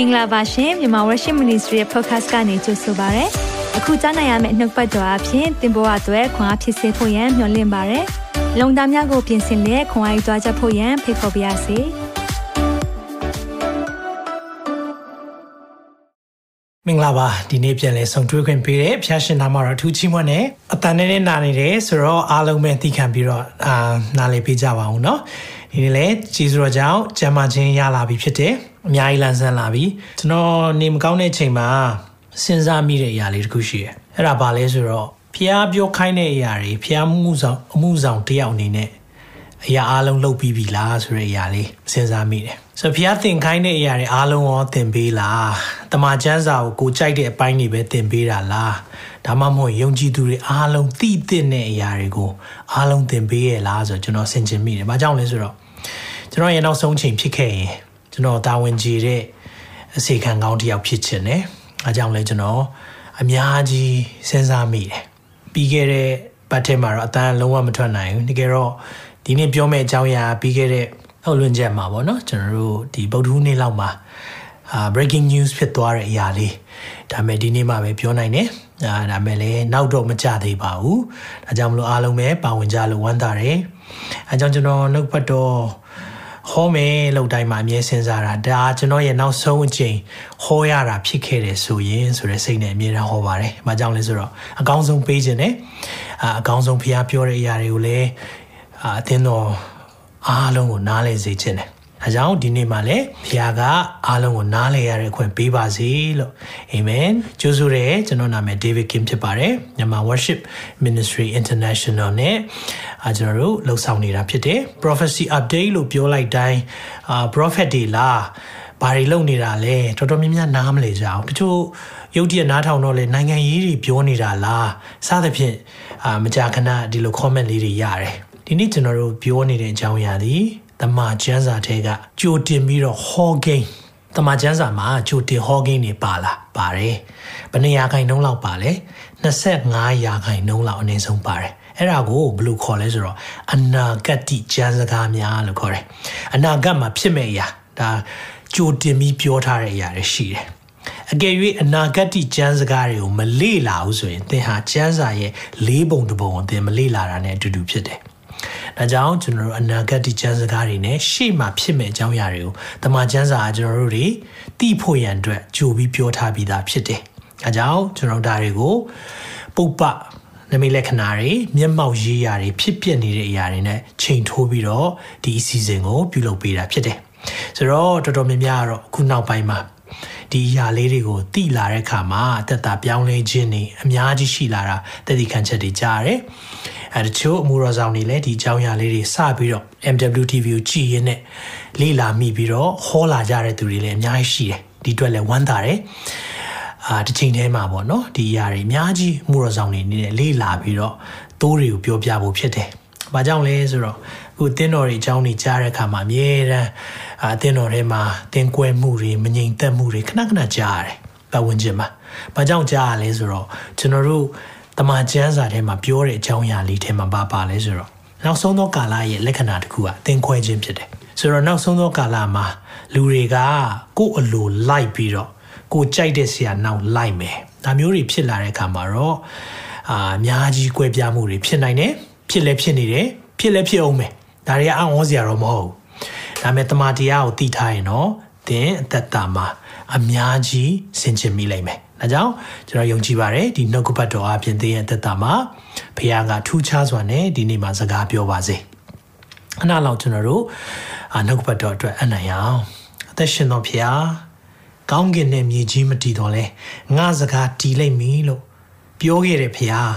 င်္ဂလာပါရှင်မြန်မာ Worship Ministry ရဲ့ podcast ကနေကြိုဆိုပါရစေ။အခုကြားနိုင်ရမယ့်နှုတ်ပတ်တော်အဖြစ်သင်ပေါ်အပ်ွယ်ခွန်အားဖြစ်စေဖို့ယံမျှဝင့်ပါရစေ။လုံတာများကိုပြင်ဆင်လက်ခွန်အားယူကြားချက်ဖို့ယံဖိတ်ခေါ်ပါရစေ။မင်္ဂလာပါဒီနေ့ပြန်လဲဆုံတွေ့ခွင့်ပေးတဲ့ဖျားရှင်နာမတော်အထူးချီးမွမ်းနဲ့အတန်နဲ့နဲ့နာနေတယ်ဆိုတော့အားလုံးပဲသိခံပြီးတော့အာနားလည်ပေးကြပါအောင်เนาะဒီနေ့လဲကျေးဇူးတော်ကြောင့်ကြံမချင်းရလာပြီဖြစ်တယ် အများကြီးလန်းဆန်းလာပြီကျွန်တော်နေမကောင်းတဲ့အချိန်မှာစဉ်းစားမိတဲ့အရာလေးတစ်ခုရှိတယ်အဲ့ဒါဘာလဲဆိုတော့ဖျားပြောခိုင်းတဲ့အရာတွေဖျားမှုဆောင်အမှုဆောင်တယောက်အနေနဲ့အရာအားလုံးလုပ်ပြီးပြီလားဆိုတဲ့အရာလေးစဉ်းစားမိတယ်ဆိုတော့ဖျားသင်ခိုင်းတဲ့အရာတွေအားလုံးရောသင်ပေးလားတမန်ကျမ်းစာကိုကိုကြိုက်တဲ့အပိုင်းတွေပဲသင်ပေးတာလားဒါမှမဟုတ်ယုံကြည်သူတွေအားလုံးသိတဲ့အရာတွေကိုအားလုံးသင်ပေးရလားဆိုတော့ကျွန်တော်ဆင်ခြင်မိတယ်။ဘာကြောင့်လဲဆိုတော့ကျွန်တော်ရဲ့နောက်ဆုံးချိန်ဖြစ်ခဲ့ရင် ကျွန်တော်တာဝန်ကြီးတဲ့အစီခံကောင်းတစ်ယောက်ဖြစ်ချင်တယ်။အဲကြောင့်လဲကျွန်တော်အများကြီးစဉ်းစားမိတယ်။ပြီးခဲ့တဲ့ဘတ်ထဲမှာတော့အတန်းလုံးဝမထွက်နိုင်ဘူး။တကယ်တော့ဒီနေ့ပြောမယ့်အကြောင်းအရာပြီးခဲ့တဲ့ထုတ်လွှင့်ချက်မှာပေါ့နော်ကျွန်တော်တို့ဒီဗုဒ္ဓဟူးနေ့လောက်မှာအာ breaking news ဖြစ်သွားတဲ့အရာလေးဒါမဲ့ဒီနေ့မှပဲပြောနိုင်တယ်အာဒါမဲ့လည်းနောက်တော့မကြသေးပါဘူးဒါကြောင့်မလို့အားလုံးပဲပါဝင်ကြလို့ဝမ်းသာတယ်အဲကြောင့်ကျွန်တော်နှုတ်ဖတ်တော့ ဟောမယ်လို့တိုင်းမှာအမြဲစဉ်းစားတာဒါကျွန်တော်ရဲ့နောက်ဆုံးအချိန်ဟောရတာဖြစ်ခဲ့တယ်ဆိုရင်ဆိုတဲ့စိတ်နဲ့အမြဲတမ်းဟောပါတယ်။ဘာကြောင့်လဲဆိုတော့အကောင်းဆုံးပေးခြင်းနဲ့အာအကောင်းဆုံးဖရားပြောတဲ့အရာတွေကိုလည်းအာအသင်းတော်အားလုံးကိုနားလည်စေခြင်းတ ယ်။အဲကြောင့်ဒီနေ့မှာလည်းဖခင်ကအားလုံးကိုနားလည်ရတဲ့အခွင့်ပေးပါစေလို့အာမင်။ကျိုးဆိုရဲကျွန်တော်နာမည် David Kim ဖြစ်ပါတယ်။မြန်မာ Worship Ministry International နဲ့အာကျွန်တော်တို့လှုပ်ဆောင်နေတာဖြစ်တယ်။ Prophecy Update လို့ပြောလိုက်တိုင်းအာ Prophet တွေလားဘာတွေလုပ်နေတာလဲတော်တော်များများနားမလည်ကြအောင်တချို့ရုပ်တရက်နားထောင်တော့လေနိုင်ငံရေးတွေပြောနေတာလားစသဖြင့်အာမကြာခဏဒီလို comment လေးတွေရတယ်ဒီနေ့ကျွန်တော်တို့ပြောနေတဲ့အကြောင်းအရာဒီ တမန်ကျမ်းစာထဲကကြိုတင်ပြီးတော့ Hawking တမန်ကျမ်းစာမှာကြိုတင် Hawking နေပါလားပါတယ်ဘယ်နှရာခိုင်နှုန်းလောက်ပါလဲ25ရာခိုင်နှုန်းလောက်အနည်းဆုံးပါတယ်အဲ့ဒါကိုဘယ်လိုခေါ်လဲဆိုတော့အနာဂတ်တိကျမ်းစကားများလို့ခေါ်တယ်အနာဂတ်မှာဖြစ်မဲ့အရာဒါကြိုတင်ပြီးပြောထားတဲ့အရာတွေရှိတယ်အကယ်၍အနာဂတ်တိကျမ်းစကားတွေကိုမလေ့လာဘူးဆိုရင်သင်ဟာကျမ်းစာရဲ့လေးပုံတစ်ပုံကိုသင်မလေ့လာတာနဲ့အတူတူဖြစ်တယ် ဒါကြောင့်ကျွန်တော်တို့အနာဂတ်ဒီကျမ်းစကားတွေနဲ့ရှေ့မှာဖြစ်မဲ့အကြောင်းအရာတွေကိုတမန်ကျမ်းစာကကျွန်တော်တို့တွေသိဖို့ရန်အတွက်ကြိုပြီးပြောထားပြီးသားဖြစ်တယ်။ဒါကြောင့်ကျွန်တော်ဒါတွေကိုပုပ္ပနမိတ်လက္ခဏာတွေမျက်မှောက်ရေးရာတွေဖြစ်ပျက်နေတဲ့အရာတွေနဲ့ချိန်ထိုးပြီးတော့ဒီအစီအစဉ်ကိုပြုလုပ်ပေးတာဖြစ်တယ်။ဆိုတော့တော်တော်များများကတော့အခုနောက်ပိုင်းမှာ ဒီအရာလေးတွေကိုသိလာတဲ့အခါမှာအသက်တာပြောင်းလဲခြင်းတွေအများကြီးရှိလာတာတည်တည်ခံချက်တွေကြားရတယ်။အဲတချို့အမှုတော်ဆောင်တွေလည်းဒီအကြောင်းအရာလေးတွေစပြီးတော့ MWTV ကိုကြည်ရင်းနဲ့လေ့လာမိပြီးတော့ဟောလာကြတဲ့သူတွေလည်းအများကြီးရှိတယ်ဒီအတွက်လည်းဝမ်းသာတယ်အာတစ်ချိန်တည်းမှာပေါ့နော်ဒီအရာတွေအများကြီးမှုတော်ဆောင်နေနေလေ့လာပြီးတော့တိုးတွေကိုပြောပြဖို့ဖြစ်တယ်။ဘာကြောင့်လဲဆိုတော့အခုတင်းတော်တွေအကြောင်းတွေကြားတဲ့အခါမှာအမြဲတမ်း အာတင်းတော်ထဲမှာတင်းကွဲမှုတွေမငြိမ်သက်မှုတွေခဏခဏကြားရတယ်။ပတ်ဝန်းကျင်မှာ။ဘာကြောင့်ကြားရလဲဆိုတော့ကျွန်တော်တို့တမန်ကျမ်းစာထဲမှာပြောတဲ့အကြောင်းအရာလေးထဲမှာပါပါလဲဆိုတော့နောက်ဆုံးသောကာလရဲ့လက္ခဏာတစ်ခုကအသင်ခွဲခြင်းဖြစ်တယ်ဆိုတော့နောက်ဆုံးသောကာလမှာလူတွေကကိုယ့်အလိုလိုက်ပြီးတော့ကိုကြိုက်တဲ့ဆရာနောက်လိုက်မယ်ဒါမျိုးတွေဖြစ်လာတဲ့အခါမှာတော့အာအများကြီးကွဲပြားမှုတွေဖြစ်နိုင်တယ်ဖြစ်လဲဖြစ်နေတယ်ဖြစ်လဲဖြစ်အောင်မယ်ဒါတွေကအံ့ဩစရာတော့မဟုတ်ဘူး ဒါပေမဲ့တမန်တရားကိုသိထားရင်တော့သင်အသက်တာမှာအများကြီးဆင်ခြင်မိလိမ့်မယ်။ဒါကြောင့်ကျွန်တော်ယုံကြည်ပါတယ်ဒီနှုတ်ကပတ်တော်အပြင်သင်ရဲ့သက်တာမှာဖခင်ကထူးခြားစွာနဲ့ဒီနေ့မှာစကားပြောပါစေ။ခဏလောက်ကျွန်တော်တို့အာနှုတ်ကပတ်တော်အတွက်အနံ့ရအောင်အသက်ရှင်တော်ဖခင်ကောင်းကင်နဲ့မြေကြီးမတည်တော်လဲငါစကားတည်လိမ့်မည်လို့ပြောခဲ့တယ်ဖခင်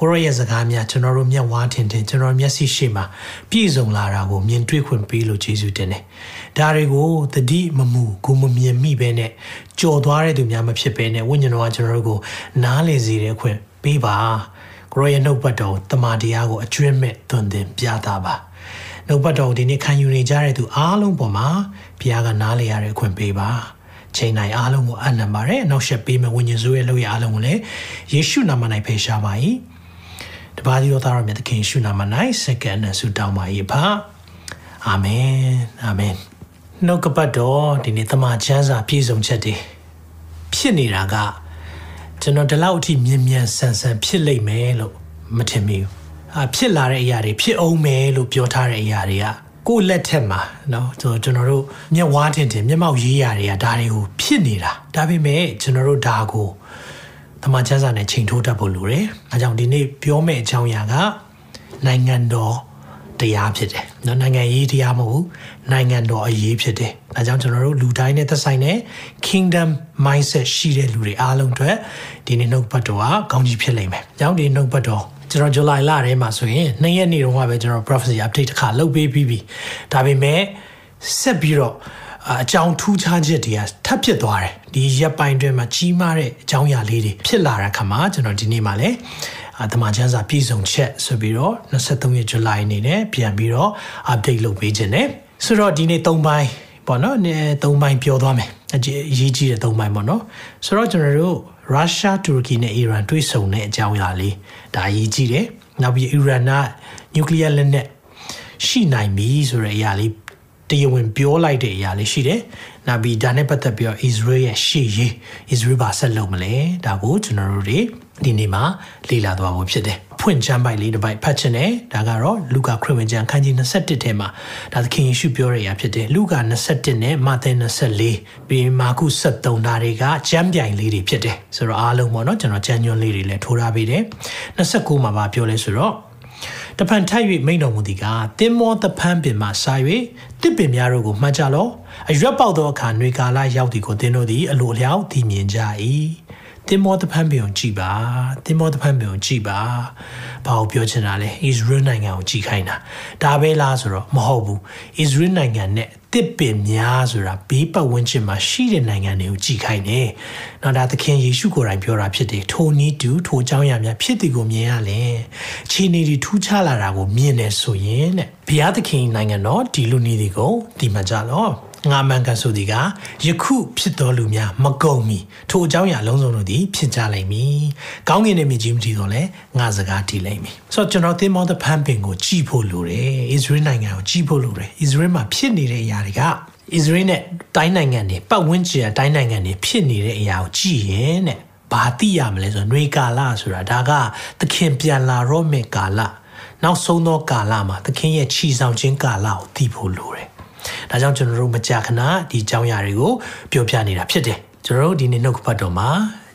ကိုရောရဲ့စကားများကျွန်တော်တို့မျက်ဝါးထင်ထင်ကျွန်တော်မျက်စိရှိမှပြည့်စုံလာတာကိုမြင်တွေ့ခွင့်ပေးလို့ယေရှုတင်တယ်။ဒါတွေကိုတတိမမူကိုမမြင်မိပဲနဲ့ကြော်သွားတဲ့သူများမဖြစ်ပဲနဲ့ဝိညာဉ်တော်ကကျွန်တော်တို့ကိုနားလည်စေတဲ့ခွင့်ပေးပါ။ကိုရောရဲ့နှုတ်ပတ်တော်တမန်တရားကိုအကျွင့်မဲ့သွန်သင်ပြသပါ။နှုတ်ပတ်တော်ဒီနေ့ခံယူနေကြတဲ့သူအားလုံးပေါ်မှာဘုရားကနားလည်ရတဲ့ခွင့်ပေးပါ။ချိန်တိုင်းအားလုံးကိုအနံပါတယ်။နောက်ဆက်ပေးမယ်ဝိညာဉ်စုရဲ့လုပ်ရအားလုံးကိုလည်းယေရှုနာမ၌ဖေရှားပါ၏။ တပါးဒီတော်သားရမြတ်သခင်ရှုနာမ၌စက္ကန့်နဲ့ဆုတောင်းပါ၏ဖာအာမင်အာမင် နှုတ်ကပတ်တော်ဒီနေ့တမန်ကျမ်းစာပြည့်စုံချက်တွေဖြစ်နေတာကကျွန်တော်ဒီလောက်အထိမြင်မြန်ဆန်ဆန်ဖြစ်လိမ့်မယ်လို့မထင်မိဘူးအာဖြစ်လာတဲ့အရာတွေဖြစ်အောင်မယ်လို့ပြောထားတဲ့အရာတွေကကိုယ့်လက်ထက်မှာเนาะကျွန်တော်တို့မျက်ဝါးတင်တင်မျက်မှောက်ရေးရာတွေကဒါတွေကိုဖြစ်နေတာဒါပေမဲ့ကျွန်တော်တို့ဒါကို တမန်ကျမ်းစာနဲ့ချိန်ထိုးတတ်ဖို့လိုတယ်အဲကြောင့်ဒီနေ့ပြောမယ့်အကြောင်းအရာကနိုင်ငံတော်တရားဖြစ်တယ်။နော်နိုင်ငံရေးတရားမဟုတ်ဘူးနိုင်ငံတော်အရေးဖြစ်တယ်။ဒါကြောင့်ကျွန်တော်တို့လူတိုင်းနဲ့သက်ဆိုင်တဲ့ kingdom mindset ရှိတဲ့လူတွေအားလုံးအတွက်ဒီနေ့နှုတ်ပတ်တော်ကကောင်းကြီးဖြစ်လိမ့်မယ်။ကြောင့်ဒီနှုတ်ပတ်တော်ကျွန်တော်ဇူလိုင်လထဲမှာဆိုရင်နှစ်ရက်နေ့တုန်းကပဲကျွန်တော် prophecy update တစ်ခါလုပ်ပေးပြီးပြီ။ဒါပေမဲ့ဆက်ပြီးတော့ အကြောင်းထူးခြားချက်တွေကထပ်ဖြစ်သွားတယ်ဒီရက်ပိုင်းတွင်မှာကြီးမားတဲ့အကြောင်းအရာလေးတွေဖြစ်လာတဲ့အခါမှာကျွန်တော်ဒီနေ့မှာလည်းအတမန်ချန်းစာပြည်စုံချက်ဆိုပြီးတော့23ရက်ဇူလိုင်အနေနဲ့ပြန်ပြီးတော့ update လုပ်ပေးခြင်း ਨੇ ဆိုတော့ဒီနေ့3ပိုင်းပေါ့နော်3ပိုင်းပြောသွားမယ်အရေးကြီးတဲ့3ပိုင်းပေါ့နော်ဆိုတော့ကျွန်တော်တို့ရုရှားတူရကီနဲ့အီရန်တွေ့ဆုံတဲ့အကြောင်းအရာလေးဒါအရေးကြီးတယ်နောက်ပြီးအီရန်ကနျူကလ িয়ার လက်နက်ရှိနိုင်ပြီဆိုတဲ့အရာလေး တရားဝင်ပြောလိုက်တဲ့အရာလေးရှိတယ်။နောက်ပြီးဒါနဲ့ပတ်သက်ပြီးတော့ Israel ရဲ့ရှေ့ရေး Israel ဘာဆက်လုပ်မလဲ။ဒါကိုကျွန်တော်တို့တွေဒီနေ့မှာလေ့လာသွားဖို့ဖြစ်တယ်။ဖွင့်ချမ်းပိုက်လေးတစ်ပိုက်ဖတ်ချင်တယ်။ဒါကတော့လူကာခရစ်ဝင်ကျမ်းခန်းကြီး21ထဲမှာဒါသခင်ယေရှုပြောတဲ့အရာဖြစ်တယ်။လူကာ21နဲ့မာသဲ24ပြီးမာကု73ဒါတွေကကျမ်းပြိုင်လေးတွေဖြစ်တယ်။ဆိုတော့အားလုံးပေါ့နော်ကျွန်တော်ကျမ်းညွှန်းလေးတွေလည်းထိုးထားပေးတယ်။29မှာဗာပြောလဲဆိုတော့ တဖန်ထပ်၍မိန်တော်မူသည်ကတင်းမောတဖန်းပင်မှစာ၍တစ်ပင်များတို့ကိုမှတ်ကြလော့အရွက်ပေါက်သောအခါနှွေကာလရောက်သည်ကိုသင်တို့သည်အလိုလျောက်သိမြင်ကြ၏တင်မောတဖန်ပင်ကိုကြည်ပါတင်မောတဖန်ပင်ကိုကြည်ပါဘာကိုပြောချင်တာလဲဣသရေလနိုင်ငံကိုကြည်ခိုင်းတာဒါပဲလားဆိုတော့မဟုတ်ဘူးဣသရေလနိုင်ငံနဲ့ တစ်ပင်များဆိုတာဘေးပတ်ဝန်းကျင်မှာရှိတဲ့နိုင်ငံတွေကိုကြည်ခိုင်းတယ်။နောက်ဒါသခင်ယေရှုကိုယ်တိုင်ပြောတာဖြစ်တယ်။ထိုနည်းတူထိုเจ้าရများဖြစ်သည်ကိုမြင်ရလဲ။ခြေနေတွေထူးခြားလာတာကိုမြင်နေဆိုရင်တဲ့ဘုရားသခင်နိုင်ငံတော်ဒီလူနည်းတွေကိုဒီမှာကြတော့ ငါမှန်ကန်ဆိုသည်ကယခုဖြစ်တော်လူများမကုန်မီထိုအကြောင်းအရာလုံးစုံတို့သည်ဖြစ်ကြလိမ့်မည်။ကောင်းကင်နဲ့မြင့်ကြီးမတည်တော့လဲငါစကားတည်လိမ့်မည်။ဆိုတော့ကျွန်တော်သင်မောသဖန်ပင်ကိုကြည်ဖို့လိုတယ်။ဣသရေလနိုင်ငံကိုကြည်ဖို့လိုတယ်။ဣသရေလမှာဖြစ်နေတဲ့အရာတွေကဣသရေလနဲ့တိုင်းနိုင်ငံတွေပတ်ဝန်းကျင်တိုင်းနိုင်ငံတွေဖြစ်နေတဲ့အရာကိုကြည်ရင်တဲ့ဘာသိရမလဲဆိုတော့ຫນွေကာလဆိုတာဒါကသခင်ပြန်လာတော့မယ့်ကာလနောက်ဆုံးသောကာလမှာသခင်ရဲ့ခြီဆောင်ခြင်းကာလကိုသိဖို့လိုတယ် ဒါကြောင့်ကျွန်တော်တို့မကြာခဏဒီအကြောင်းအရာတွေကိုပြောပြနေတာဖြစ်တယ်ကျွန်တော်တို့ဒီနေ့နှုတ်ကပတ်တော်မှာ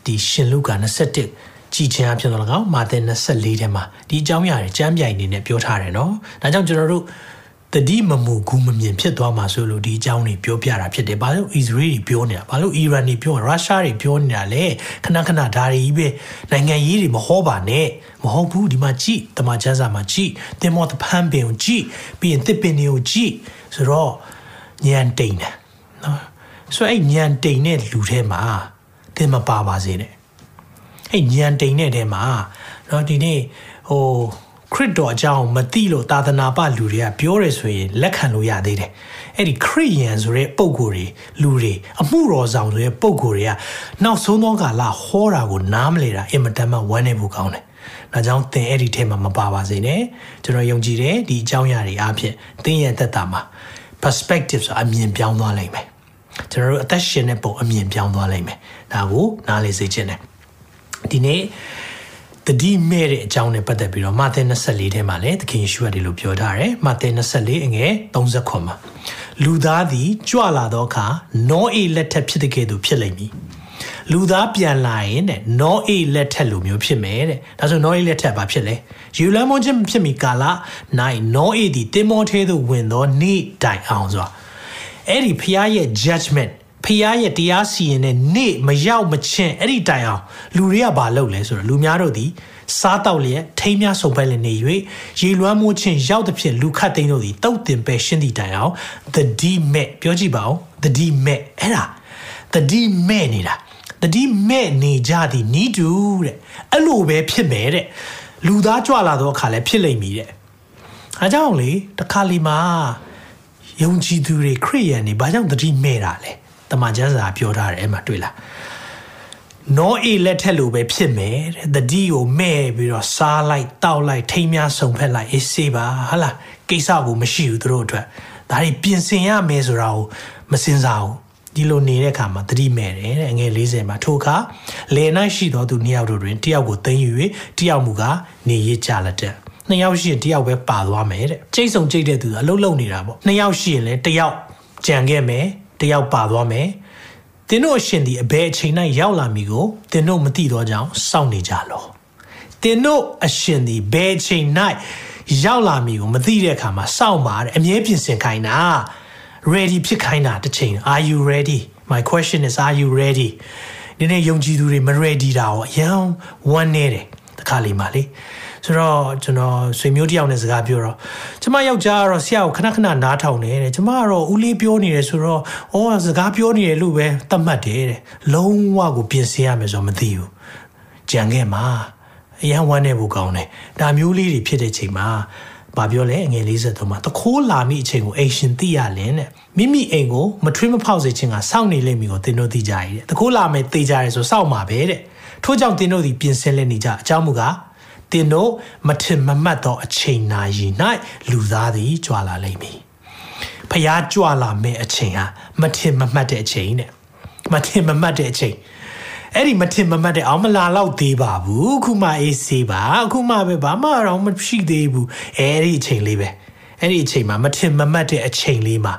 ဒီရှင်လုကာ21ကြည်ချင်းအဖြစ်တော့၎င်းမာသဲ24ထဲမှာဒီအကြောင်းအရာတွေကျမ်းပြိုင်နေနဲ့ပြောထားတယ်နော်ဒါကြောင့်ကျွန်တော်တို့တတိမမူကူမမြင်ဖြစ်သွားမှာဆိုလို့ဒီအကြောင်းတွေပြောပြတာဖြစ်တယ်။ဘာလို့အစ္စရေးတွေပြောနေတာဘာလို့အီရန်တွေပြောရုရှားတွေပြောနေတာလဲခဏခဏဒါတွေကြီးပဲနိုင်ငံရေးတွေမဟောပါနဲ့မဟုတ်ဘူးဒီမှာကြည့်တမန်ကျမ်းစာမှာကြည့်တင်မောတဖန်ပင်ကိုကြည့်ပြီးရင်တစ်ပင်တွေကိုကြည့် ဆိုတော့ညံတိန်တယ်နော်ဆိုအဲ့ညံတိန်တဲ့လူထဲမှာသင်မပါပါစေနဲ့အဲ့ညံတိန်တဲ့ထဲမှာနော်ဒီနေ့ဟိုခရစ်တော်အကြောင်းမသိလို့သာသနာပလူတွေကပြောတယ်ဆိုရင်လက်ခံလို့ရသေးတယ်အဲ့ဒီခရစ်ယာန်ဆိုတဲ့ပုံကိုယ်တွေလူတွေအမှုတော်ဆောင်ဆိုတဲ့ပုံကိုယ်တွေကနောက်ဆုံးသောကာလဟောတာကိုနားမလဲတာအင်မတန်မှဝမ်းနေဖို့ကောင်းတယ်ဒါကြောင့်သင်အဲ့ဒီထဲမှာမပါပါစေနဲ့ကျွန်တော်ယုံကြည်တယ်ဒီအကြောင်းအရာတွေအားဖြင့်သင်ရဲ့သက်တာမှာ perspective ဆိုအမြင်ပြောင်းသွားလိမ့်မယ်ကျွန်တော်တို့အသက်ရှင်တဲ့ပုံအမြင်ပြောင်းသွားလိမ့်မယ်ဒါကိုနားလေစေခြင်းတယ်ဒီနေ့တတိမဲ့တဲ့အကြောင်းနဲ့ပတ်သက်ပြီးတော့မာသဲ24ထဲမှာလည်းသခင်ယေရှုကဒီလိုပြောထားတယ်မာသဲ24အငယ်30ခွန်မှာလူသားသည်ကြွလာသောအခါနောအေလက်ထက်ဖြစ်တဲ့ကဲ့သို့ဖြစ်လိမ့်မည် လူသားပြန်လာရင်တဲ့နောအေလက်ထက်လိုမျိုးဖြစ်မယ်တဲ့ဒါဆိုနောအေလက်ထက်ဘာဖြစ်လဲယူလမ်းမွန်ခြင်းဖြစ်မီကာလနိုင်နောအေသည်တင်မောထဲသို့ဝင်သောနေ့တိုင်အောင်ဆိုတာအဲ့ဒီဖျားရဲ့ judgment ဖျားရဲ့တရားစီရင်တဲ့နေ့မရောက်မချင်းအဲ့ဒီတိုင်အောင်လူတွေကဘာလုပ်လဲဆိုတော့လူများတို့သည်စားတောက်လျက်ထိမ်းများဆုံဖက်လည်နေ၍ရေလွှမ်းမိုးခြင်းရောက်တဲ့ဖြစ်လူခတ်သိမ်းတို့သည်တုတ်တင်ပဲရှင်းသည့်တိုင်အောင် the d met ပြောကြည့်ပါဦး the d met အဲ့ဒါ the d met နေတာ တတိမဲ့နေကြသည်နီးတူတဲ့အဲ့လိုပဲဖြစ်မယ်တဲ့လူသားကြွလာတော့အခါလဲဖြစ်လိမ့်မည်တဲ့အဲကြောင့်လေတခါလီမှာယုံကြည်သူတွေခရိယန်တွေဘာကြောင့်တတိမဲ့တာလဲတမန်ကျမ်းစာပြောထားတယ်အဲ့မှာတွေ့လားနောအေလက်ထက်လိုပဲဖြစ်မယ်တဲ့တတိကိုမဲ့ပြီးတော့စားလိုက်တောက်လိုက်ထိမ်းများဆုံဖက်လိုက်အေးစေးပါဟာလားကိစ္စကိုမရှိဘူးသူတို့အတွက်ဒါတွေပြင်ဆင်ရမယ်ဆိုတာကိုမစင်စားဘူး ဒီလိုနေတဲ့အခါမှာတတိမဲ့တယ်တဲ့အငယ်40မှာထိုအခါလေ၌ရှိသောသူနှစ်ယောက်တို့တွင်တယောက်ကိုသိမ်းယူ၍တယောက်မူကားနေရကြလက်တဲ့နှစ်ယောက်ရှိရင်တယောက်ပဲပါသွားမယ်တဲ့ကျိတ်ဆုံကျိတ်တဲ့သူအလုံးလုံးနေတာပေါ့နှစ်ယောက်ရှိရင်လည်းတယောက်ကြံခဲ့မယ်တယောက်ပါသွားမယ်သင်တို့အရှင်ဒီအဘယ်အချိန်၌ရောက်လာမည်ကိုသင်တို့မသိတော့ကြောင်းစောင့်နေကြလောသင်တို့အရှင်ဒီဘယ်အချိန်၌ရောက်လာမည်ကိုမသိတဲ့အခါမှာစောင့်ပါတဲ့အမြဲပြင်ဆင်ခိုင်းတာ ready ဖြစ်ခိုင်းတာတစ်ချိန် are you ready my question is are you ready ဒီနေ့ယုံကြည်သူတွေမ ready တာရောအယံဝမ်းနေတယ်တခါလေးမှလေဆိုတော့ကျွန်တော်ဆွေမျိုးတယောက်နဲ့စကားပြောတော့ကျမယောက်ျားကတော့ဆရာကိုခဏခဏနားထောင်တယ်တဲ့ကျမကတော့ဦးလေးပြောနေတယ်ဆိုတော့ဩစကားပြောနေတယ်လို့ပဲသတ်မှတ်တယ်တဲ့လုံးဝကိုပြင်ဆင်ရမယ်ဆိုတော့မသိဘူးကြံခဲ့မှာအရန်ဝမ်းနေဖို့ကောင်းတယ်ဒါမျိုးလေးတွေဖြစ်တဲ့ချိန်မှာ ဘာပြောလဲအငယ်53မှာတခိုးလာမိအချိန်ကိုအိမ်ရှင်သိရလင်းတဲ့မိမိအိမ်ကိုမထွေးမဖောက်စေခြင်းကစောင့်နေလိမ့်မည်ကိုသင်တို့သိကြရတဲ့တခိုးလာမယ်သိကြရဲဆိုစောင့်မှာပဲတဲ့ထို့ကြောင့်သင်တို့ဒီပြင်ဆင်လက်နေကြအကြောင်းမူကားသင်တို့မထင်မမှတ်သောအချိန်နာရီ၌လူသားသည်ကြွလာလိမ့်မည်ဖျားကြွလာမယ့်အချိန်ဟာမထင်မမှတ်တဲ့အချိန်နဲ့မထင်မမှတ်တဲ့အချိန် အဲ့ဒီမထင်မမှတ်တဲ့အောင်မလာတော့သေးပါဘူးအခုမှအေးစေးပါအခုမှပဲဘာမှတော့မရှိသေးဘူးအဲ့ဒီအချိန်လေးပဲအဲ့ဒီအချိန်မှာမထင်မမှတ်တဲ့အချိန်လေးမှာ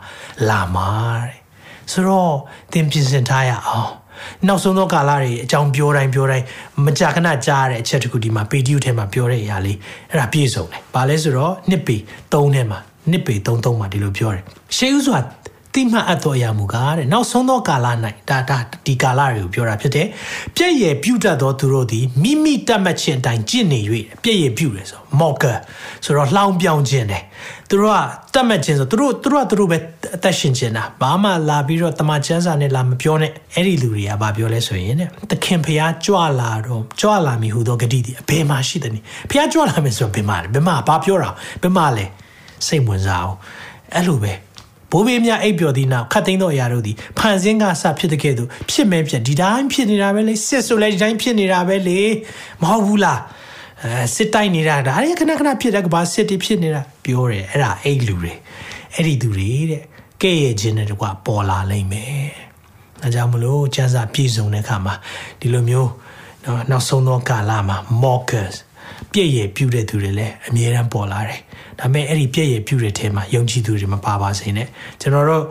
လာမှာတဲ့ဆိုတော့သင်ပြင်ဆင်ထားရအောင်နောက်ဆုံးသောကာလတွေအကြောင်းပြောတိုင်းပြောတိုင်းမကြာခဏကြားရတဲ့အချက်တခုဒီမှာပေတျုထဲမှာပြောတဲ့အရာလေးအဲ့ဒါပြည့်စုံတယ်။ဘာလဲဆိုတော့နှစ်ပေ3ထဲမှာနှစ်ပေ33မှာဒီလိုပြောတယ်။ရှေးဥစွာ တိမှတ်အပ်သောအရာမူကားတဲ့နောက်ဆုံးသောကာလ၌ဒါဒါဒီကာလတွေကိုပြောတာဖြစ်တယ်။ပြည့်ရပြုတ်တတ်သောသူတို့သည်မိမိတတ်မှတ်ခြင်းအတိုင်းကျင့်နေ၍ပြည့်ရပြုတ်တယ်ဆိုမော့ကာဆိုတော့လှောင်ပြောင်းခြင်းတယ်။သူတို့ကတတ်မှတ်ခြင်းဆိုသူတို့သူတို့ကသူတို့ပဲအသက်ရှင်ခြင်းတာဘာမှလာပြီးတော့တမချမ်းစာနဲ့လာမပြောနဲ့အဲ့ဒီလူတွေကဘာပြောလဲဆိုရင်တဲ့သခင်ဖျားကြွလာတော့ကြွလာမည်ဟူသောဂတိဒီအဘယ်မှာရှိတယ်နည်းဖျားကြွလာမယ်ဆိုဘယ်မှာလဲဘယ်မှာဘာပြောတာဘယ်မှာလဲစိတ်ဝင်စားအောင်အဲ့လိုပဲ ဘိုးဘေးများအိပ်ပျော်သည့်နောက်ခတ်သိမ်းသောအရာတို့သည်ဖန်ဆင်းကစဖြစ်တဲ့ကဲ့သို့ဖြစ်မဲဖြစ်ဒီတိုင်းဖြစ်နေတာပဲလေစစ်ဆိုလဲဒီတိုင်းဖြစ်နေတာပဲလေမဟုတ်ဘူးလားအဲစစ်တိုက်နေတာဒါရီခဏခဏဖြစ်တဲ့ကဘာစစ်တီဖြစ်နေတာပြောတယ်အဲ့ဒါအိတ်လူတွေအဲ့ဒီသူတွေတဲ့ကဲ့ရဲ့ခြင်းတဲ့ကွာပေါ်လာလိမ့်မယ်ဒါကြောင့်မလို့ကျန်းစာပြည့်စုံတဲ့အခါမှာဒီလိုမျိုးနော်နောက်ဆုံးသောကာလမှာ mockers ပြည့်ရည်ပြုတဲ့သူတွေလည်းအမြဲတမ်းပေါ်လာတယ် ဒါပေမဲ့အဲ့ဒီပြည့်ရည်ပြုတဲ့ထဲမှာယုံကြည်သူတွေမပါပါစေနဲ့ကျွန်တော်တို့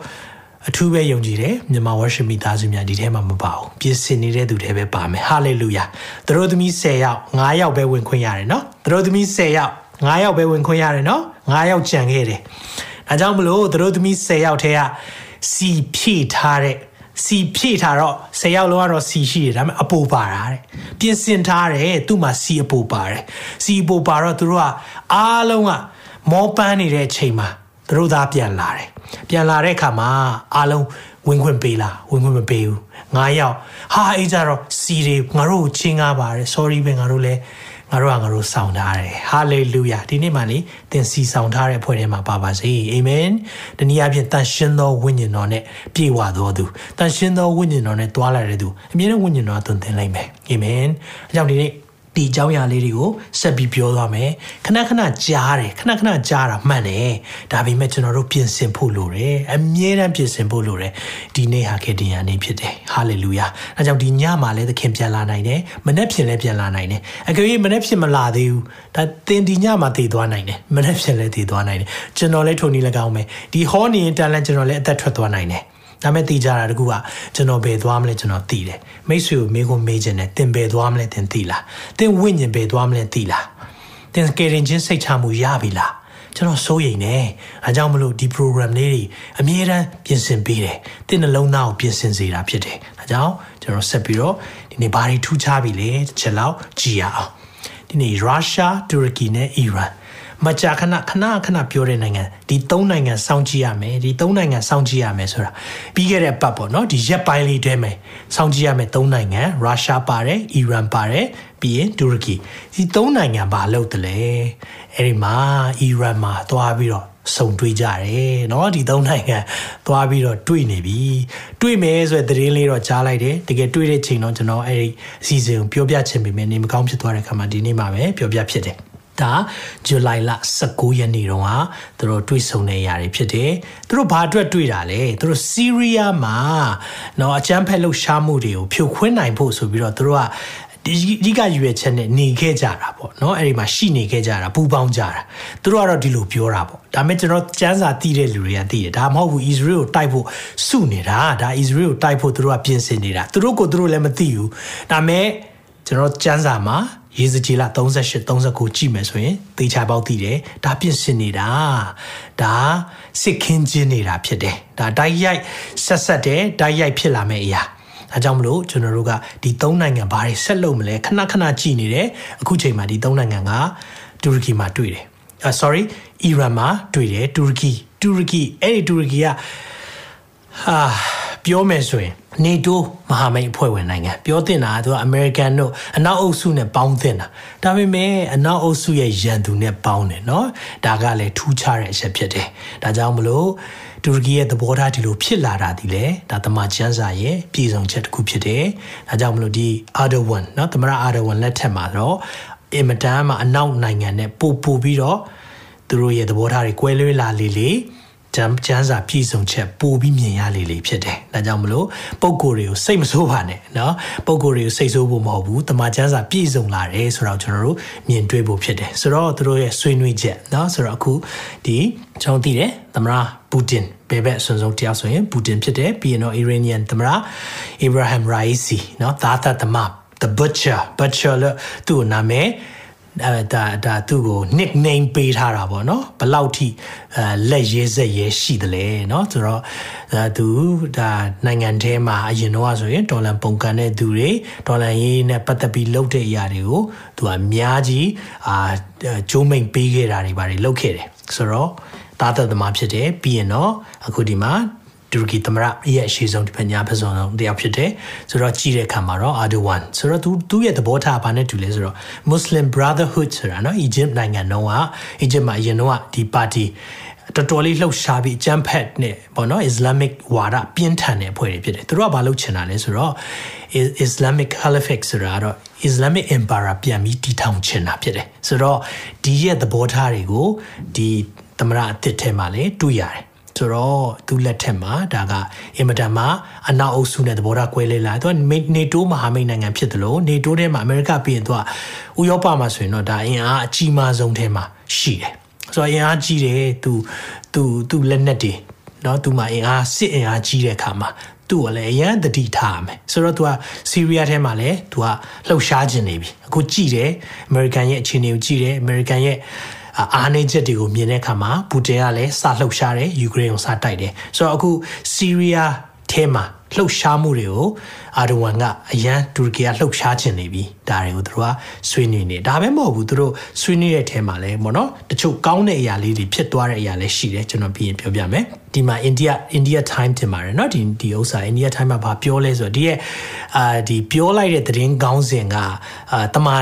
အထူးပဲယုံကြည်တယ်မြန်မာ worship မိသားစုများဒီထဲမှာမပါဘူးပြင်ဆင်နေတဲ့သူတွေပဲပါမယ် hallelujah သူတို့သမီး10ယောက်9ယောက်ပဲဝင်ခွင့်ရတယ်နော်သူတို့သမီး10ယောက်9ယောက်ပဲဝင်ခွင့်ရတယ်နော်9ယောက်ကြံခဲ့တယ်ဒါကြောင့်မလို့သူတို့သမီး10ယောက်ထဲကစီဖြည့်ထားတဲ့စီဖြည့်ထားတော့10ယောက်လုံးကတော့စီရှိတယ်ဒါပေမဲ့အပူပါတာတဲ့ပြင်ဆင်ထားတယ်သူ့မှာစီအပူပါတယ်စီအပူပါတော့သူတို့ကအားလုံးက မောပန်းနေတဲ့အချိန်မှာသူတို့သားပြန်လာတယ်ပြန်လာတဲ့အခါမှာအားလုံးဝင်ခွင့်ပေးလားဝင်ခွင့်မပေးဘူးငါရောက်ဟာအေးကြတော့စီတွေငါတို့ကိုချင်းကားပါတယ် sorry ပဲငါတို့လည်းငါတို့ကငါတို့ဆောင်ထားတယ် hallelujah ဒီနေ့မှလေသင်စီဆောင်ထားတဲ့ဖွဲ့ထဲမှာပါပါစေ amen ဒီနေ့အပြင်တန်ရှင်းသောဝိညာဉ်တော်နဲ့ပြေဝတော်သူတန်ရှင်းသောဝိညာဉ်တော်နဲ့တွာလာတဲ့သူအမြဲတမ်းဝိညာဉ်တော်သွန်သင်လိုက်မယ် amen အကြောင်းဒီနေ့ ဒီအကြောင်းအရာလေးတွေကိုဆက်ပြီးပြောသွားမယ်ခဏခဏကြားတယ်ခဏခဏကြားတာမှန်တယ်ဒါပေမဲ့ကျွန်တော်တို့ပြင်ဆင်ဖို့လိုတယ်အမြဲတမ်းပြင်ဆင်ဖို့လိုတယ်ဒီနေ့ဟာခေတ္တရာနေ့ဖြစ်တယ်ဟာလေလုယာအဲကြောင့်ဒီညမှာလည်းသခင်ပြန်လာနိုင်တယ်မနေ့ဖြစ်လည်းပြန်လာနိုင်တယ်အကယ်၍မနေ့ဖြစ်မလာသေးဘူးဒါသင်ဒီညမှာတည်သွားနိုင်တယ်မနေ့ဖြစ်လည်းတည်သွားနိုင်တယ်ကျွန်တော်လည်းထုံနေလည်းကောင်းမယ်ဒီဟောနေရင်တန်လည်းကျွန်တော်လည်းအသက်ထွက်သွားနိုင်တယ် ဒါမဲ့သိကြတာတကူကကျွန်တော်ဘယ်သွားမလဲကျွန်တော်သိတယ်မိတ်ဆွေကိုမေးခွန်းမေးခြင်းနဲ့တင်ဘယ်သွားမလဲတင်သိလားတင်ဝိညာဉ်ဘယ်သွားမလဲသိလားတင်ကယ်ရင်ချင်းစိတ်ချမှုရပြီလားကျွန်တော်စိုးရိမ်နေအဲကြောင့်မလို့ဒီ program လေးတွေအမြဲတမ်းပြင်ဆင်ပေးတယ်တင်နှလုံးသားကိုပြင်ဆင်စေတာဖြစ်တယ်အဲကြောင့်ကျွန်တော်ဆက်ပြီးတော့ဒီနေ့ဘာတွေထူးခြားပြီလဲတစ်ချက်လောက်ကြည့်ရအောင်ဒီနေ့ရုရှားတူရကီနဲ့အီရန် မကြာခဏခဏခဏပြောတဲ့နိုင်ငံဒီ၃နိုင်ငံစောင့်ကြည့်ရမယ်ဒီ၃နိုင်ငံစောင့်ကြည့်ရမယ်ဆိုတာပြီးခဲ့တဲ့ပတ်ပေါ့နော်ဒီရက်ပိုင်းလေးတည်းမယ်စောင့်ကြည့်ရမယ်၃နိုင်ငံရုရှားပါတယ်အီရန်ပါတယ်ပြီးရင်တူရကီဒီ၃နိုင်ငံဘာလုပ်တယ်လဲအဲ့ဒီမှာအီရန်မှာသွားပြီးတော့စုံတွေ့ကြတယ်เนาะဒီသုံးနိုင်ငံသွားပြီးတော့တွေ့နေပြီတွေ့မယ်ဆိုတဲ့သတင်းလေးတော့ကြားလိုက်တယ်တကယ်တွေ့တဲ့ချိန်တော့ကျွန်တော်အဲ့ဒီအစီအစဉ်ကိုပြောပြချင်ပေမဲ့နေမကောင်းဖြစ်သွားတဲ့ခါမှာဒီနေ့မှာပဲပြောပြဖြစ်တယ် ဒါဇူလိုင်လ19ရက်နေ့တုန်းကသူတို့တွေ့ဆုံနေရတယ်ဖြစ်တယ်။သူတို့ဘာအတွက်တွေ့တာလဲ။သူတို့စီးရီးယားမှာနော်အကြမ်းဖက်လှုပ်ရှားမှုတွေကိုဖြိုခွင်းနိုင်ဖို့ဆိုပြီးတော့သူတို့ကဒီဒီကရွေချက်နဲ့နေခဲ့ကြတာပေါ့နော်အဲ့ဒီမှာရှိနေခဲ့ကြတာပူပေါင်းကြတာသူတို့ကတော့ဒီလိုပြောတာပေါ့ဒါပေမဲ့ကျွန်တော်စမ်းစာတည်တဲ့လူတွေကသိတယ်ဒါမဟုတ်ဘူး Israel ကိုတိုက်ဖို့စုနေတာဒါ Israel ကိုတိုက်ဖို့သူတို့ကပြင်ဆင်နေတာသူတို့ကိုသူတို့လည်းမသိဘူးဒါပေမဲ့ ကျွန်တော်စမ်းစာမှာရေစကြီးလာ38 39ကြည့်မယ်ဆိုရင်သေချာပေါက်သိတယ်ဒါပြစ်စင်နေတာဒါစစ်ခင်းခြင်းနေတာဖြစ်တယ်ဒါတိုက်ရိုက်ဆက်ဆက်တယ်တိုက်ရိုက်ဖြစ်လာမယ့်အရာဒါကြောင့်မလို့ကျွန်တော်တို့ကဒီသုံးနိုင်ငံဘာတွေဆက်လုပ်မလဲခဏခဏကြည့်နေတယ်အခုချိန်မှာဒီသုံးနိုင်ငံကတူရကီမှာတွေ့တယ်အာ sorry အီရန်မှာတွေ့တယ်တူရကီတူရကီအဲ့ဒီတူရကီကဟာ ပြောမယ်ဆိုရင် NATO မဟာမိတ်အဖွဲ့ဝင်နိုင်ငံပြောတင်တာသူကအမေရိကန်တို့အနောက်အုပ်စုနဲ့ပေါင်းတင်တာဒါပေမဲ့အနောက်အုပ်စုရဲ့ရန်သူနဲ့ပေါင်းတယ်เนาะဒါကလည်းထူးခြားတဲ့အချက်ဖြစ်တယ်ဒါကြောင့်မလို့တူရကီရဲ့သဘောထားဒီလိုဖြစ်လာတာဒီလေဒါတမန်ကျန်းစာရဲ့ပြည်စုံချက်တစ်ခုဖြစ်တယ်ဒါကြောင့်မလို့ဒီအာဒဝန်เนาะသမရအာဒဝန်လက်ထက်မှာတော့အင်မတန်မှအနောက်နိုင်ငံနဲ့ပို့ပို့ပြီးတော့သူတို့ရဲ့သဘောထားတွေကွဲလွဲလာလေလေ ကျမ်းကျမ်းစာပြည့်စုံချက်ပိုပြီးမြင်ရလေလေဖြစ်တယ်။ဒါကြောင့်မလို့ပုံကိုယ်တွေကိုစိတ်မဆိုးပါနဲ့နော်။ပုံကိုယ်တွေကိုစိတ်ဆိုးဖို့မဟုတ်ဘူး။တမန်ကျမ်းစာပြည့်စုံလာတယ်ဆိုတော့ကျွန်တော်တို့မြင်တွေ့ဖို့ဖြစ်တယ်။ဆိုတော့သူတို့ရဲ့ဆွေးနွေးချက်နော်ဆိုတော့အခုဒီကျွန်တော်သိတယ်သမရာပူတင်ဘယ်ဘက်အစွန်ဆုံးတရားဆိုရင်ပူတင်ဖြစ်တယ်ပြီးရင်တော့အီရန်နီယန်သမရာအီဗရာဟမ်ရိုင်စီနော်သာသသမ the butcher butcher လို့သူ့နာမည် အဲဒါဒါသူ့ကို nickname ပေးထားတာပေါ့နော်ဘလောက်ထိအဲလက်ရဲစက်ရဲရှိတယ်လဲเนาะဆိုတော့ဒါသူဒါနိုင်ငံထဲမှာအရင်တော့ဆိုရင်ဒေါ်လာပုံကန်တဲ့သူတွေဒေါ်လာရေးနဲ့ပတ်သက်ပြီးလုပ်တဲ့အရာတွေကိုသူကအများကြီးအာဂျိုးမိန်ပေးခဲ့တာတွေပါတယ်လုပ်ခဲ့တယ်ဆိုတော့တာသက်သမားဖြစ်တယ်ပြီးရင်တော့အခုဒီမှာ တူရကီသမရရဲ့အရှိဆုံးဒီပညာဖက်ဆုံးတယောက်ဖြစ်တယ်ဆိုတော့ကြည့်တဲ့အခါမှာတော့ Erdogan ဆိုတော့သူသူ့ရဲ့သဘောထားဘာနဲ့တူလဲဆိုတော့ Muslim Brotherhood ဆိုတာနော် Egypt နိုင်ငံတော့က Egypt မှာအရင်တော့ဒီပါတီတော်တော်လေးလှုပ်ရှားပြီးအကြမ်းဖက်နဲ့ပေါ့နော် Islamic ဝါဒပြင်းထန်တဲ့အဖွဲ့တွေဖြစ်တယ်သူတို့ကဘာလုပ်ချင်တာလဲဆိုတော့ Islamic Caliphate ဆိုတာကတော့ Islamic Empire ပြန်ပြီးတည်ထောင်ချင်တာဖြစ်တယ်ဆိုတော့ဒီရဲ့သဘောထားတွေကိုဒီသမရအသစ်ထဲမှာလည်းတွေ့ရတယ် ဆိုတော့သူလက်ထက်မှာဒါကအင်မတန်မှအနောက်အုပ်စုနဲ့သဘောထားကွဲလဲလာသူကနေတိုးမဟာမိတ်နိုင်ငံဖြစ်တယ်လို့နေတိုးထဲမှာအမေရိကပြီးရင်သူကဥရောပမှာဆိုရင်တော့ဒါအင်အားအကြီးမားဆုံးထဲမှာရှိတယ်ဆိုတော့အင်အားကြီးတယ်သူသူသူလက်နက်တွေเนาะသူမှာအင်အားစစ်အင်အားကြီးတဲ့အခါမှာသူ့ကိုလည်းအရန်တတိထားရမယ်ဆိုတော့ तू ကဆီးရီးယားထဲမှာလည်း तू ကလှုပ်ရှားခြင်းနေပြီအခုကြည့်တယ်အမေရိကန်ရဲ့အခြေအနေကိုကြည့်တယ်အမေရိကန်ရဲ့ အားနည်းချက်တွေကိုမြင်တဲ့အခါမှာပူတင်ကလည်းစလှုပ်ရှားတယ်ယူကရိန်းကိုစတိုက်တယ်ဆိုတော့အခုဆီးရီးယားထဲမှာလှုပ်ရှားမှုတွေကိုအာဒိုဝမ်ကအရန်တူရကီကလှုပ်ရှားခြင်းနေပြီဒါတွေကိုသူတို့ကဆွေးနွေးနေဒါပဲမဟုတ်ဘူးသူတို့ဆွေးနွေးတဲ့အထဲမှာလည်းပေါ့နော်တချို့ကောင်းတဲ့အရာလေးတွေဖြစ်သွားတဲ့အရာလည်းရှိတယ်ကျွန်တော်ပြီးရင်ပြောပြမယ်ဒီမှာ India India Time တင်ပါတယ်เนาะဒီဒီဥစ္စာ India Time မှာဘာပြောလဲဆိုတော့ဒီရဲ့အာဒီပြောလိုက်တဲ့သတင်းကောင်းစဉ်ကအာတမာ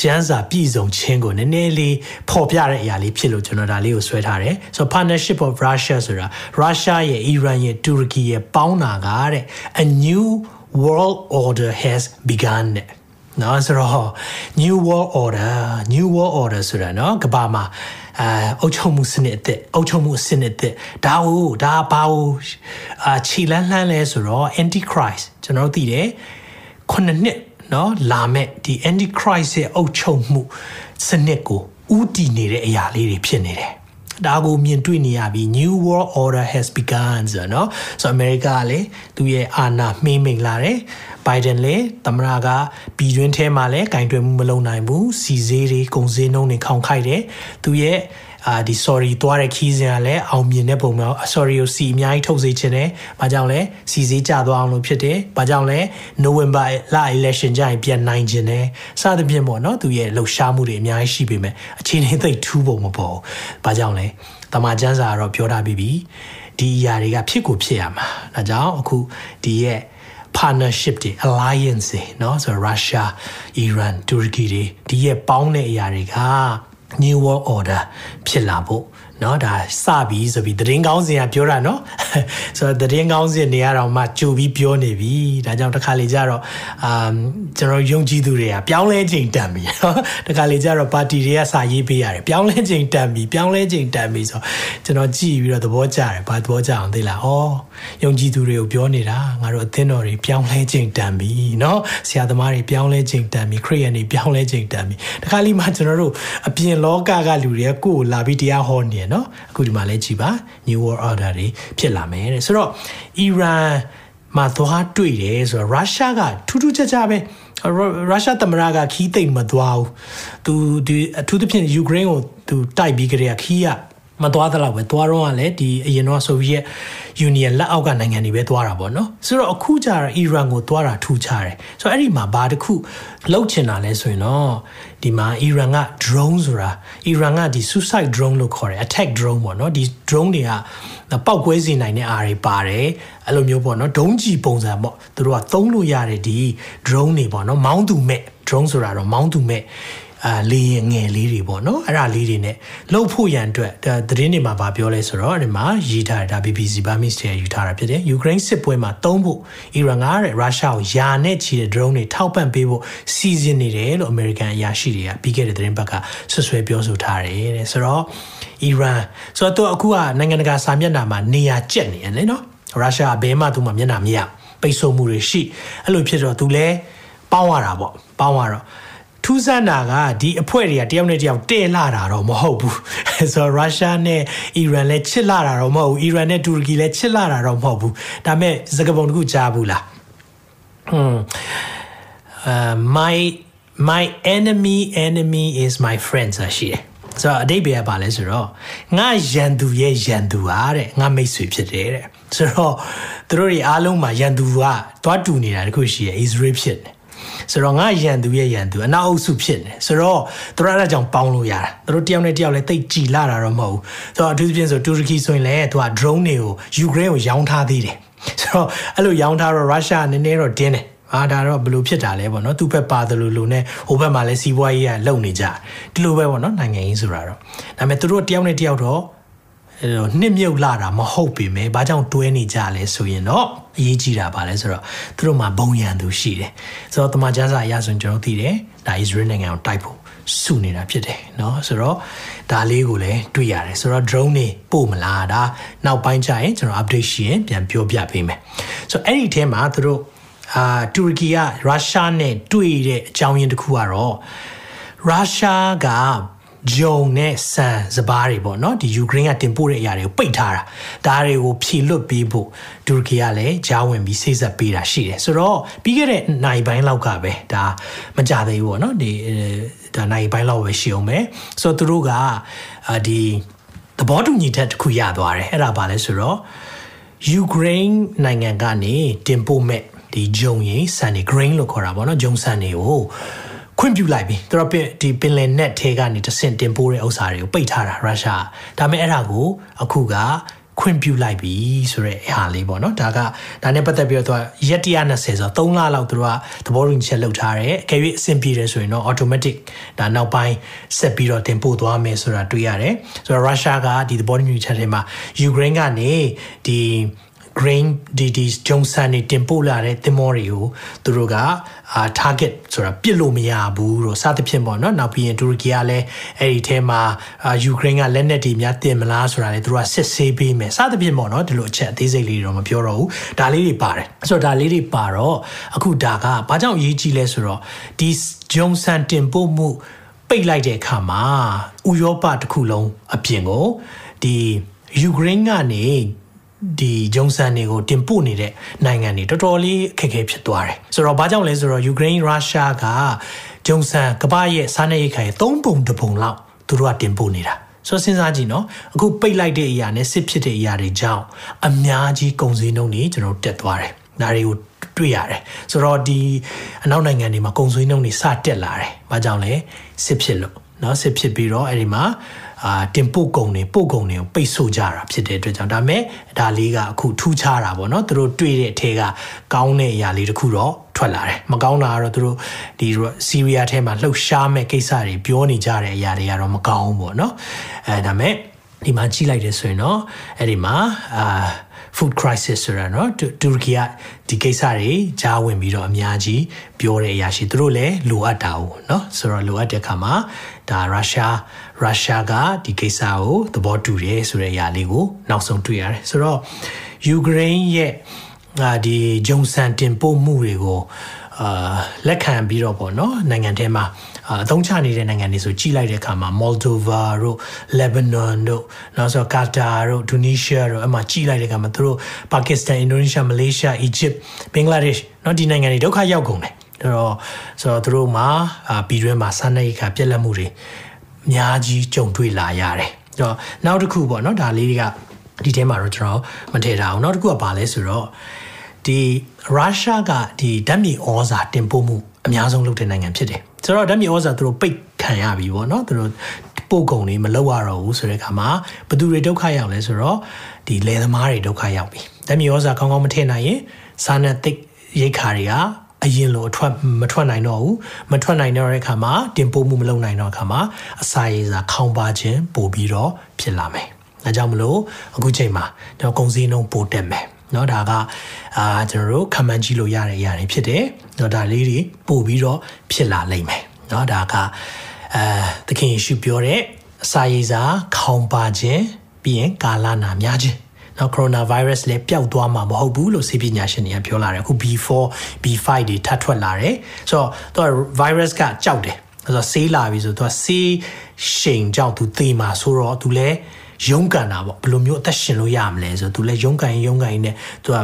ကျန်းစာပြည်စုံချင်းကိုနည်းနည်းလေးပေါ်ပြတဲ့အရာလေးဖြစ်လို့ကျွန်တော်ဒါလေးကိုဆွဲထားတယ်ဆိုတော့ partnership of Russia ဆိုတာ Russia ရဲ့ Iran ရဲ့ Turkey ရဲ့ပေါင်းတာကတဲ့ a new world order has begun တဲ့နော်ဆိုတော့ new world order new world order ဆိုတာနော်ကမ္ဘာမှာအာအုပ်ချုပ်မှုစနစ်အသစ်အုပ်ချုပ်မှုစနစ်အသစ်ဒါကိုဒါဘာကိုအာခြေလန်းလှမ်းလဲဆိုတော့ antichrist ကျွန်တော်တို့သိတယ်ခုနှစ်နှစ် နော်လာမဲ့ဒီ antichrist ရဲ့အုပ်ချုပ်မှုစနစ်ကိုဥတည်နေတဲ့အရာလေးတွေဖြစ်နေတယ်ဒါကိုမြင်တွေ့နေရပြီ new world order has begun ဆိုတော့เนาะဆိုအမေရိကကလည်းသူ့ရဲ့အာဏာမှိမ့်မိန်လာတယ် ဘိုင်ဒန်လည်းသမရကပြည်တွင်းထဲမှာလည်းကင်တွယ်မှုမလုပ်နိုင်ဘူးစီစေးတွေကုန်စည်နှုန်းတွေခေါင်ခိုက်တယ်သူရဲ့အာဒီ sorry သွားတဲ့ခီးစဉ်ကလည်းအောင်မြင်တဲ့ပုံမျိုး sorry ကိုစီအများကြီးထုတ်စေချင်တယ်။ဘာကြောင့်လဲစီစေးကြသွားအောင်လို့ဖြစ်တယ်။ဘာကြောင့်လဲ November လ election ကြရင်ပြန်နိုင်ခြင်းတယ်။စသဖြင့်ပေါ့နော်သူရဲ့လှုပ်ရှားမှုတွေအများကြီးရှိပေမဲ့အခြေအနေသိပ်ထူးပုံမပေါ်ဘူး။ဘာကြောင့်လဲတမန်ကျမ်းစာကတော့ပြောထားပြီးပြီ။ဒီအရာတွေကဖြစ်ကိုဖြစ်ရမှာ။ဒါကြောင့်အခုဒီရဲ့ partnership တွေ alliance တွေเนาะဆိုတော့ Russia, Iran, Turkey တွေဒီရဲ့ပေါင်းတဲ့အရာတွေက new world order ဖြစ်လာဖို့ เนาะဒါစပြီဆိုပြီးသတင်းကောင်းစင်ကပြောတာเนาะဆိုတော့သတင်းကောင်းစင်နေရတော့မှကြိုပြီးပြောနေပြီဒါကြောင့်တစ်ခါလေကျတော့အာကျွန်တော်ယုံကြည်သူတွေကပြောင်းလဲချိန်တန်ပြီเนาะတစ်ခါလေကျတော့ပါတီတွေကစာရေးပေးရတယ်ပြောင်းလဲချိန်တန်ပြီပြောင်းလဲချိန်တန်ပြီဆိုကျွန်တော်ကြည့်ပြီးတော့သဘောကျတယ်ဘာသဘောကျအောင်သိလားဩယုံကြည်သူတွေကိုပြောနေတာငါတို့အသင်းတော်တွေပြောင်းလဲချိန်တန်ပြီเนาะဆရာသမားတွေပြောင်းလဲချိန်တန်ပြီခရိယန်တွေပြောင်းလဲချိန်တန်ပြီတခါလေမှကျွန်တော်တို့အပြင်လောကကလူတွေကကိုယ်ကိုလာပြီးတရားဟောနေ ရเนาะအခုဒီမှာလဲကြည်ပါ New World Order တွေဖြစ်လာမယ်တဲ့ဆိုတော့ Iran မှာသွားတွေ့တယ်ဆိုတော့ရုရှားကထူးထူးခြားခြားပဲရုရှားသမ္မတကခီးသိမ့်မသွားဘူးသူဒီအထူးသဖြင့်ယူကရိန်းကိုသူတိုက်ပြီးကြတဲ့ခီးကမသွားသလောက်ပဲသွားတော့ကလည်းဒီအရင်တော့ဆိုဗီယက်ယူနီယံလက်အောက်ကနိုင်ငံတွေပဲသွားတာပေါ့နော်ဆိုတော့အခုကျတော့အီရန်ကိုသွားတာထူးခြားတယ်ဆိုတော့အဲ့ဒီမှာဘာတစ်ခုလှုပ်ချင်တာလဲဆိုရင်တော့ ဒီမှာအီရန်က drone ဆိုတာအီရန်ကဒီ suicide drone လို့ခေါ်တယ် attack drone ပေါ့နော်ဒီ drone တွေကပောက်ကွဲစေနိုင်တဲ့အားတွေပါတယ်အဲ့လိုမျိုးပေါ့နော်ဒုံးကျည်ပုံစံပေါ့သူတို့ကသုံးလို့ရတဲ့ဒီ drone တွေပေါ့နော်မောင်းသူမဲ့ drone ဆိုတာတော့မောင်းသူမဲ့ အာလေးငယ်လေးတွေပေါ့နော်အဲ့ဒါလေးတွေ ਨੇ လှုပ်ဖို့ရန်အတွက်သတင်းတွေမှာဗာပြောလဲဆိုတော့ဒီမှာရေးထားတာ BBC ဘာမစ်တွေယူထားတာဖြစ်တယ်ယူကရိန်းစစ်ပွဲမှာတုံးဖို့အီရန်ကတဲ့ရုရှားကိုယာနဲ့ချီတဲ့ drone တွေထောက်ပံ့ပေးဖို့စီစဉ်နေတယ်လို့အမေရိကန်အရာရှိတွေကပြီးခဲ့တဲ့သတင်းပတ်ကဆွဆွဲပြောဆိုထားတယ်တဲ့ဆိုတော့အီရန်ဆိုတော့အခုကနိုင်ငံတကာစာမျက်နှာမှာနေရာကျက်နေတယ်လေနော်ရုရှားဘယ်မှသူမှမျက်နှာမရပိတ်ဆို့မှုတွေရှိအဲ့လိုဖြစ်တော့သူလဲပေါင်းရတာပေါ့ပေါင်းရတော့ ထူးဆန်းတာကဒီအဖွဲ့တွေကတယောက်နဲ့တယောက်တဲ့လာတာတော့မဟုတ်ဘူးဆိုတော့ရုရှားနဲ့အီရန်လည်းချစ်လာတာတော့မဟုတ်ဘူးအီရန်နဲ့တူရကီလည်းချစ်လာတာတော့မဟုတ်ဘူးဒါပေမဲ့စကားပုံတစ်ခုကြားဘူးလားဟွန်း uh my my enemy enemy is my friend ဆိုရှိတယ်ဆိုတော့အတိတ်ပဲပါလဲဆိုတော့ငါရန်သူရဲ့ရန်သူဟာတဲ့ငါမိတ်ဆွေဖြစ်တယ်တဲ့ဆိုတော့သူတို့တွေအားလုံးမှာရန်သူကတွားတူနေတာတခုရှိရဲ့ Israel ဖြစ်တယ် ဆိုတော့ငါရန်သူရဲ့ရန်သူအနောက်အုပ်စုဖြစ်နေဆိုတော့သူတို့အဲ့ဒါကြောင့်ပေါင်းလို့ရတာသူတို့တယောက်နဲ့တယောက်လည်းတိတ်ကြည်လာတာတော့မဟုတ်ဘူးဆိုတော့အထူးသဖြင့်ဆိုတူရကီဆိုရင်လည်းသူက drone တွေကိုယူကရိန်းကိုရောင်းထားသေးတယ်ဆိုတော့အဲ့လိုရောင်းထားတော့ရုရှားနည်းနည်းတော့တင်းတယ်အာဒါတော့ဘယ်လိုဖြစ်တာလဲပေါ့နော်သူ့ဘက်ပါတယ်လို့လို့ ਨੇ ဟိုဘက်မှာလည်းစီးပွားရေးကလုံနေကြဒီလိုပဲပေါ့နော်နိုင်ငံရေးဆိုတာတော့ဒါပေမဲ့သူတို့တယောက်နဲ့တယောက်တော့အဲ့တော့ နှစ်မြုပ်လာတာမဟုတ်ပေမဲ့ဘာကြောင့်တွဲနေကြလဲဆိုရင်တော့အရေးကြီးတာပါလဲဆိုတော့သူတို့မှာဘုံရန်သူရှိတယ်ဆိုတော့တမန်ကျမ်းစာအရဆိုရင်ကျွန်တော်သိတယ်ဒါ Israel နိုင်ငံကိုတိုက်ဖို့စုနေတာဖြစ်တယ်เนาะဆိုတော့ဒါလေးကိုလည်းတွေ့ရတယ်ဆိုတော့ drone နေပို့မလားဒါနောက်ပိုင်းကျရင်ကျွန်တော် update ရှိရင်ပြန်ပြောပြပေးမယ်ဆိုတော့အဲ့ဒီထဲမှာသူတို့အာတူရကီကရုရှားနဲ့တွေ့တဲ့အကြောင်းရင်းတစ်ခုကတော့ရုရှားက ဂျုံနဲ့ဆန်စပားတွေပေါ့နော်ဒီယူကရိန်းကတင်ပို့တဲ့အရာတွေကိုပိတ်ထားတာဒါတွေကိုဖြေလွတ်ပေးဖို့တူရကီကလည်းကြားဝင်ပြီးစိတ်ဆက်ပေးတာရှိတယ်ဆိုတော့ပြီးခဲ့တဲ့နိုင်ပိုင်းလောက်ကပဲဒါမကြသေးဘူးပေါ့နော်ဒီဒါနိုင်ပိုင်းလောက်ပဲရှိအောင်ပဲဆိုတော့သူတို့ကအာဒီသဘောတူညီချက်တစ်ခုရသွားတယ်အဲ့ဒါဘာလဲဆိုတော့ယူကရိန်းနိုင်ငံကနေတင်ပို့မဲ့ဒီဂျုံရည်ဆန်တွေ grain လို့ခေါ်တာပေါ့နော်ဂျုံဆန်တွေကို ခွင့်ပြုလိုက်ပြီသူတို့ဒီပင်လယ်နက်ထဲကနေတဆင့်တင်ပို့တဲ့ဥစ္စာတွေကိုပိတ်ထားတာရုရှားဒါပေမဲ့အဲ့ဒါကိုအခုကခွင့်ပြုလိုက်ပြီဆိုတဲ့အားလေးပေါ့နော်ဒါကဒါနဲ့ပတ်သက်ပြီးတော့သူကရက်120ဆိုတော့3လလောက်သူတို့ကသဘောတူညီချက်လုပ်ထားတယ်အကယ်၍အဆင်ပြေတယ်ဆိုရင်တော့ automatic ဒါနောက်ပိုင်းဆက်ပြီးတော့တင်ပို့သွားမယ်ဆိုတာတွေ့ရတယ်ဆိုတော့ရုရှားကဒီသဘောတူညီချက်တွေမှာယူကရိန်းကနေဒီ grain ဒီဒီဂျုံဆန်တွေတင်ပို့လာတဲ့တင်မောတွေကိုသူတို့ကအာ target ဆိုတာပြစ်လို့မရဘူးလို့စသဖြင့်ပေါ့နော်နောက်ပြီးရင်တူရကီကလည်းအဲ့ဒီထဲမှာအာယူကရိန်းကလက်နက်တွေများတင်မလားဆိုတာလေသူတို့ကစစ်ဆေးပေးမယ်စသဖြင့်ပေါ့နော်ဒီလိုအချက်အသေးစိတ်လေးတော့မပြောတော့ဘူးဒါလေးတွေပါတယ်ဆိုတော့ဒါလေးတွေပါတော့အခုဒါကဘာကြောင့်အရေးကြီးလဲဆိုတော့ဒီဂျုံဆန်တင်ပို့မှုပိတ်လိုက်တဲ့အခါမှာဥရောပတစ်ခုလုံးအပြင်ကိုဒီယူကရိန်းကနေ ဒီဂျုံဆန်တွေကိုတင်ပို့နေတဲ့နိုင်ငံတွေတော်တော်လေးအခက်အခဲဖြစ်သွားတယ်ဆိုတော့ဘာကြောင့်လဲဆိုတော့ယူကရိန်းရုရှားကဂျုံဆန်ကမ္ဘာရဲ့စားနပ်ရိက္ခာရဲ့၃ပုံတစ်ပုံလောက်သူတို့ကတင်ပို့နေတာဆိုစဉ်းစားကြည့်နော်အခုပိတ်လိုက်တဲ့အရာနဲ့စစ်ဖြစ်တဲ့အရာတွေကြောင့်အများကြီးကုန်စည်နှုန်းတွေကျွန်တော်တက်သွားတယ်ဒါတွေကိုတွေ့ရတယ်ဆိုတော့ဒီအနောက်နိုင်ငံတွေမှာကုန်စည်နှုန်းတွေစတက်လာတယ်ဘာကြောင့်လဲစစ်ဖြစ်လို့เนาะစစ်ဖြစ်ပြီးတော့အဲ့ဒီမှာ အာတင်ပို့ကုန်တွေပို့ကုန်တွေကိုပိတ်ဆို့ကြတာဖြစ်တဲ့အတွက်ကြောင့်ဒါမဲ့ဒါလေးကအခုထူးခြားတာပေါ့နော်သူတို့တွေ့တဲ့အထဲကကောင်းတဲ့အရာလေးတခုတော့ထွက်လာတယ်မကောင်းတာကတော့သူတို့ဒီစီးရီးယားထဲမှာလှုပ်ရှားမဲ့ကိစ္စတွေပြောနေကြတဲ့အရာတွေကတော့မကောင်းဘူးပေါ့နော်အဲဒါမဲ့ ဒီမှာကြည့်လိုက်တယ်ဆိုရင်တော့အဲ့ဒီမှာအာ food crisis ဆိုတာเนาะတူရကီကဒီကိစ္စတွေကြားဝင်ပြီးတော့အများကြီးပြောတဲ့အရာရှိသူတို့လည်းလိုအပ်တာ ਉਹ เนาะဆိုတော့လိုအပ်တဲ့အခါမှာဒါရုရှား ရုရှားကဒီကိစ္စကိုသဘောတူတယ်ဆိုတဲ့အရာလေးကိုနောက်ဆုံးတွေ့ရတယ်ဆိုတော့ယူကရိန်းရဲ့ဒီဂျုံဆန်တင်ပို့မှုတွေကိုအာလက်ခံပြီးတော့ပေါ့နော်နိုင်ငံထဲမှာအသုံးချနေတဲ့နိုင်ငံတွေဆိုကြီးလိုက်တဲ့အခါမှာ Moldova တို့ Lebanon တို့နောက်ဆို Qatar တို့ Tunisia တို့အမှကြီးလိုက်တဲ့အခါမှာသူတို့ Pakistan, Indonesia, Malaysia, Egypt, Bangladesh နော်ဒီနိုင်ငံတွေဒုက္ခရောက်ကုန်တယ်အဲ့တော့ဆိုတော့သူတို့မှာပြည်တွင်းမှာစားနပ်ရိက္ခာပြက်လက်မှုတွေ အများကြီးကြုံတွေ့လာရတယ်။တော့နောက်တစ်ခုပေါ့နော်ဒါလေးတွေကဒီထဲမှာတော့ကျွန်တော်မထည့်ထားအောင်နောက်တစ်ခုကဘာလဲဆိုတော့ဒီရုရှားကဒီဓာတ်မြေဩဇာတင်ပို့မှုအများဆုံးလုပ်တဲ့နိုင်ငံဖြစ်တယ်။ဆိုတော့ဓာတ်မြေဩဇာသူတို့ပိတ်ခံရပြီပေါ့နော်သူတို့ပို့ကုန်တွေမလောက်ရတော့ဘူးဆိုတဲ့အခါမှာဘသူတွေဒုက္ခရောက်လဲဆိုတော့ဒီလယ်သမားတွေဒုက္ခရောက်ပြီ။ဓာတ်မြေဩဇာကောင်းကောင်းမထည့်နိုင်ရင်စားနပ်သိရိတ်ခါတွေက အရင်လိုအထွက်မထွက်နိုင်တော့ဘူးမထွက်နိုင်တော့တဲ့အခါမှာတင်ပို့မှုမလုပ်နိုင်တော့အခါမှာအစာရည်စာခေါင်းပါခြင်းပို့ပြီးတော့ဖြစ်လာမယ်။ဒါကြောင့်မလို့အခုချိန်မှာကျွန်တော်ကုန်စည်နှုန်းပိုတက်မယ်เนาะဒါကအာကျွန်တော်တို့ခံမှန်းကြည့်လို့ရတဲ့အရာတွေဖြစ်တယ်เนาะဒါလေးတွေပို့ပြီးတော့ဖြစ်လာလိမ့်မယ်เนาะဒါကအဲသခင်ယေရှုပြောတဲ့အစာရည်စာခေါင်းပါခြင်းပြီးရင်ကာလနာများခြင်း နော်ကိုရိုနာဗိုင်းရပ်စ်လည်းပျောက်သွားမှာမဟုတ်ဘူးလို့ဆေးပညာရှင်တွေကပြောလာတယ်အခု B4 B5 တွေထပ်ထွက်လာတယ်ဆိုတော့သူက virus ကကြောက်တယ်ဆိုတော့ဆေးလာပြီဆိုတော့သူကဆေးရှိန်ကြောင့်သူသေမှာဆိုတော့သူလည်းရုန်းကန်တာပေါ့ဘယ်လိုမျိုးအသက်ရှင်လို့ရမလဲဆိုတော့သူလည်းရုန်းကန်ရုန်းကန်နေသူက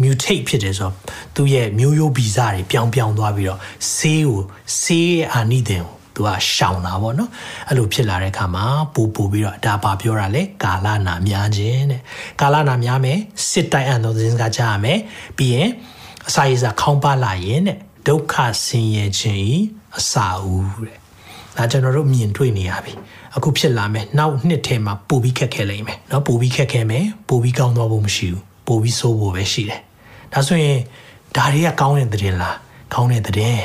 mutate ဖြစ်တယ်ဆိုတော့သူ့ရဲ့မျိုးရိုးဗီဇတွေပြောင်းပြောင်းသွားပြီးတော့ဆေးကိုဆေးအာနိသင်ကို သူကရှောင်တာပေါ့နော်အဲ့လိုဖြစ်လာတဲ့အခါမှာပူပူပြီးတော့ဒါပါပြောတာလေကာလနာများခြင်းတဲ့ကာလနာများမယ်စစ်တိုင်အံ့သောသတင်းစကားကြားရမယ်ပြီးရင်အစာရည်စာခေါင်းပါလာရင်တဲ့ဒုက္ခဆင်းရဲခြင်းဤအစာဦးတဲ့ဒါကျွန်တော်တို့မြင်တွေ့နေရပြီအခုဖြစ်လာမယ်နောက်နှစ်ထဲမှာပိုပြီးခက်ခဲလိမ့်မယ်เนาะပိုပြီးခက်ခဲမယ်ပိုပြီးကောင်းသွားဖို့မရှိဘူးပိုပြီးဆိုးဖို့ပဲရှိတယ်ဒါဆိုရင်ဒါတွေကကောင်းတဲ့သတင်းလားကောင်းတဲ့သတင်း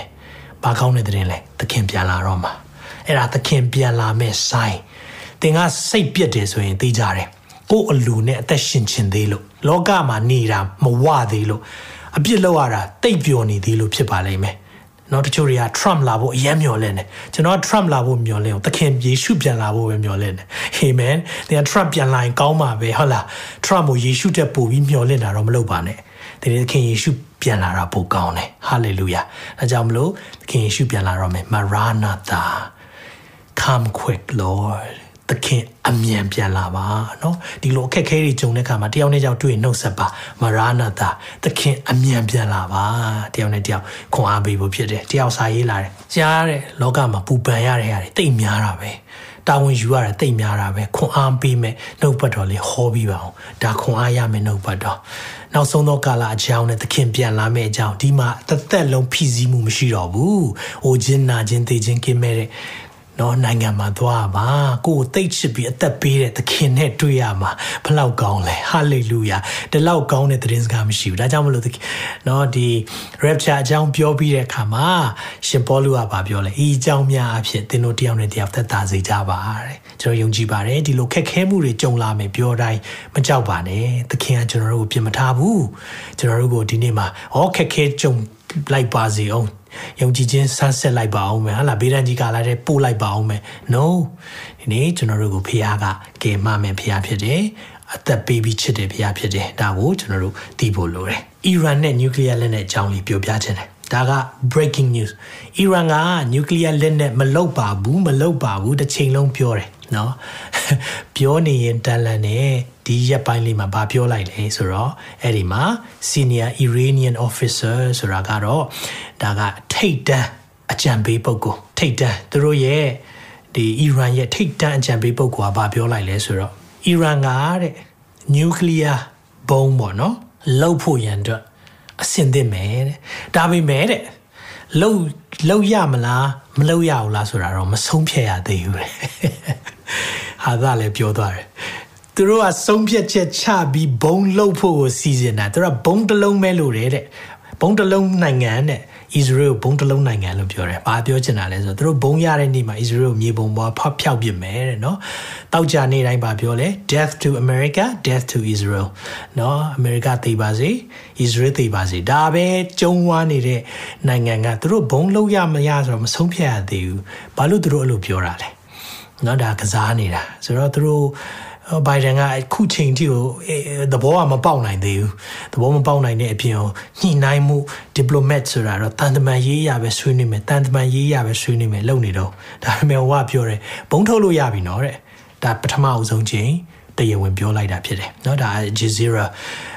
ဘာကောင်းတဲ့သတင်းလဲသခင်ပြန်လာတော့မှာအဲ့ဒါသခင်ပြန်လာမဲ့ဆိုင်သင်ကစိတ်ပြက်တယ်ဆိုရင်သိကြတယ်ကို့အလူနဲ့အသက်ရှင်ချင်သေးလို့လောကမှာနေတာမဝသေးလို့အပြစ်လောက်ရတာတိတ်ပျော်နေသေးလို့ဖြစ်ပါလိမ့်မယ်နော်တချို့တွေက Trump လာဖို့အယံမျှော်လင့်တယ်ကျွန်တော် Trump လာဖို့မျှော်လင့်အောင်သခင်ယေရှုပြန်လာဖို့ပဲမျှော်လင့်တယ် Amen တင် Trump ပြန်လာရင်ကောင်းမှာပဲဟုတ်လား Trump ကိုယေရှုတက်ပို့ပြီးမျှော်လင့်တာတော့မလုပ်ပါနဲ့တင် သခင်ယေရှုပြန်လာတာပိုကောင်းတယ် Hallelujah ဒါကြောင့်မလို့သခင်ယေရှုပြန်လာတော့မယ် Maranatha come quick Lord သခင်အမြန်ပြန်လာပါเนาะဒီလိုအခက်ခဲတွေကြုံတဲ့အခါမှာတယောက်နဲ့တယောက်တွေ့နှုတ်ဆက်ပါမရဏတာသခင်အမြန်ပြန်လာပါတယောက်နဲ့တယောက်ခွန်အားပေးဖို့ဖြစ်တယ်တယောက်စာရေးလာတယ်ကြားတဲ့လောကမှာပူပန်ရတဲ့ဟာတွေတိတ်များတာပဲတာဝန်ယူရတယ်တိတ်များတာပဲခွန်အားပေးမယ်နှုတ်ပတ်တော်လေးဟောပြီးပါအောင်ဒါခွန်အားရမယ်နှုတ်ပတ်တော် နောက်ဆုံးသောကာလအကြောင်းနဲ့သခင်ပြန်လာမယ့်အကြောင်းဒီမှာတစ်သက်လုံးဖြည့်ဆည်းမှုမရှိတော့ဘူး။အိုခြင်းနာခြင်းသိခြင်းကင်းမဲ့တဲ့ နော်နိုင်ငံမှာသွားပါကိုကိုသိချစ်ပြီးအသက်ပေးတဲ့သခင်နဲ့တွေ့ရမှာဘလောက်ကောင်းလဲဟာလေလုယာဒီလောက်ကောင်းတဲ့သတင်းစကားမရှိဘူးဒါကြောင့်မလို့နော်ဒီ rapture အကြောင်းပြောပြီးတဲ့အခါမှာရှင်ပေါလုကဗာပြောလဲဤအကြောင်းများအဖြစ်သင်တို့တယောက်နဲ့တယောက်သက်သာစေကြပါတဲ့ကျွန်တော်ယုံကြည်ပါတယ်ဒီလိုခက်ခဲမှုတွေကြုံလာမယ်ပြောတိုင်းမကြောက်ပါနဲ့သခင်ကကျွန်တော်တို့ကိုပြင်မထားဘူးကျွန်တော်တို့ကိုဒီနေ့မှာဟောခက်ခဲကြုံလိုက်ပါစေအောင် ယုံကြည်ခြင်းဆန်းဆက်လိုက်ပါအောင်မယ်ဟာလာဘေးဒဏ်ကြီးကာလာတဲ့ပို့လိုက်ပါအောင်မယ် no ဒီနေ့ကျွန်တော်တို့ကိုဖခင်ကကယ်မမယ်ဖခင်ဖြစ်တယ်အသက်ပေးပြီးချစ်တယ်ဖခင်ဖြစ်တယ်ဒါကိုကျွန်တော်တို့သိဖို့လိုတယ်အီရန်နဲ့နျူကလ িয়ার လက်နက်အကြောင်းလေးပြောပြခြင်းတယ်ဒါက breaking news အီရန်ကနျူကလ িয়ার လက်နက်မလုပ်ပါဘူးမလုပ်ပါဘူးတစ်ချိန်လုံးပြောတယ်နော်ပြောနေရင်တန်လန်နဲ့ ဒီရက်ပိုင်းလေးမှာဗာပြောလိုက်လေဆိုတော့အဲ့ဒီမှာ senior Iranian officer ဆိုတာကတော့ဒါကထိတ်တန်းအကြံပေးပုဂ္ဂိုလ်ထိတ်တန်းသူတို့ရဲ့ဒီအီရန်ရဲ့ထိတ်တန်းအကြံပေးပုဂ္ဂိုလ်ကဗာပြောလိုက်လဲဆိုတော့အီရန်ကတဲ့နျူကလ িয়ার ဘုံပေါ့နော်လောက်ဖို့ရန်အတွက်အဆင်သင့်မယ်တဲ့ဒါပေမဲ့တဲ့လောက်လောက်ရမလားမလောက်ရဘူးလားဆိုတာတော့မဆုံးဖြတ်ရသေးဘူးတဲ့ဟာသာလည်းပြောသွားတယ် သူတို့ကဆုံးဖြတ်ချက်ချပြီးဘုံလှုပ်ဖို့ကိုစီစဉ်တာသူတို့ကဘုံတစ်လုံးပဲလို့တယ်တဲ့ဘုံတစ်လုံးနိုင်ငံနဲ့ Israel ဘုံတလုံးနိုင်ငံလို့ပြောတယ်။ဘာပြောချင်တာလဲဆိုတော့သူတို့ဘုံရတဲ့နေ့မှာ Israel မြေပုံပေါ်ဖောက်ဖျောက်ပစ်မယ်တဲ့နော်။တောက်ကြနေ့တိုင်းဘာပြောလဲ Death to America, Death to Israel နော်။ America သိပါစေ။ Israel သိပါစေ။ဒါပဲကြုံဝါနေတဲ့နိုင်ငံကသူတို့ဘုံလုံးရမရဆိုတော့မဆုံးဖြတ်ရသေးဘူး။ဘာလို့သူတို့အဲ့လိုပြောတာလဲ။နော်ဒါကစားနေတာ။ဆိုတော့သူတို့ ဘိုင်ဒန်ကအခုချိန်ထိကိုသဘောကမပေါက်နိုင်သေးဘူးသဘောမပေါက်နိုင်တဲ့အပြင်ညှိနှိုင်းမှု diplomat ဆိုတာတော့တန်တမန်ရေးရပဲဆွေးနွေးမယ်တန်တမန်ရေးရပဲဆွေးနွေးမယ်လုပ်နေတော့ဒါပေမဲ့ဟိုကပြောတယ်ဘုံထုတ်လို့ရပြီနော်တဲ့ဒါပထမအဆုံးချိန်တရားဝင်ပြောလိုက်တာဖြစ်တယ်เนาะဒါ Jazeera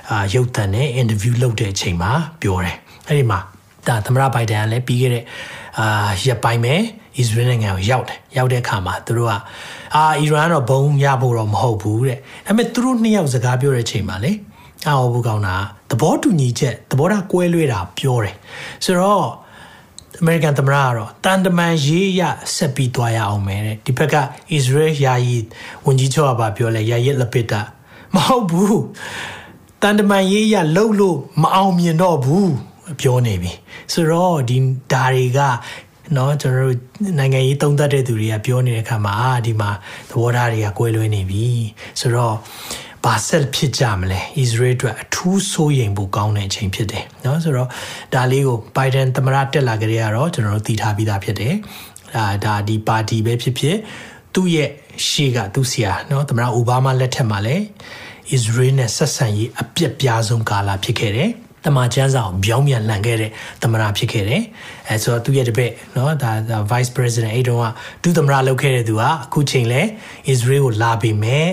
အာရုပ်သံနဲ့ interview လုပ်တဲ့အချိန်မှာပြောတယ်အဲ့ဒီမှာဒါသမ္မတဘိုင်ဒန်ကလည်းပြီးခဲ့တဲ့အာရက်ပိုင်းပဲ အစ္စရေးနိုင်ငံကိုရောက်တယ်ရောက်တဲ့အခါမှာသူတို့ကအာအီရန်ကတော့ဘုံရဖို့တော့မဟုတ်ဘူးတဲ့ဒါပေမဲ့သူတို့နှစ်ယောက်စကားပြောတဲ့အချိန်မှာလေအာဟောဘူးကောင်းတာသဘောတူညီချက်သဘောထားကွဲလွဲတာပြောတယ်ဆိုတော့အမေရိကန်သမ္မတကတော့တန်တမန်ရေးရဆက်ပြီးသွားရအောင်မယ်တဲ့ဒီဘက်ကအစ္စရေးယာယီဝန်ကြီးချုပ်ကပြောလဲယာယီလပစ်တာမဟုတ်ဘူးတန်တမန်ရေးရလှုပ်လို့မအောင်မြင်တော့ဘူးပြောနေပြီဆိုတော့ဒီဓာတွေက เนาะကျွန်တော်တို့နိုင်ငံရေးသုံးသပ်တဲ့သူတွေကပြောနေတဲ့အခါမှာအာဒီမှာသဘောထားတွေကကွဲလွဲနေပြီဆိုတော့ဘာဆက်ဖြစ်ကြမလဲ။ Israel အတွက်အထူးစိုးရိမ်ဖို့ကောင်းတဲ့အချိန်ဖြစ်တယ်เนาะဆိုတော့ဒါလေးကို Biden သမ္မတတက်လာကြတဲ့ကတော့ကျွန်တော်တို့သိထားပြီးသားဖြစ်တယ်။အာဒါဒီပါတီပဲဖြစ်ဖြစ်သူ့ရဲ့ရှေ့ကသူ့ဆရာเนาะသမ္မတအိုဘားမားလက်ထက်မှာလည်း Israel နဲ့ဆက်ဆံရေးအပြက်ပြားဆုံးကာလဖြစ်ခဲ့တယ်။ တမန်ကျန်းစာကိုပြောင်းပြန်လှန်ခဲ့တဲ့သမရာဖြစ်ခဲ့တယ်။အဲဆိုတော့သူ့ရဲ့တပည့်နော်ဒါ Vice President အဲ့တုန်းကသူ့သမရာလုပ်ခဲ့တဲ့သူကအခုချိန်လဲ Israel ကိုလာပြီမဲ့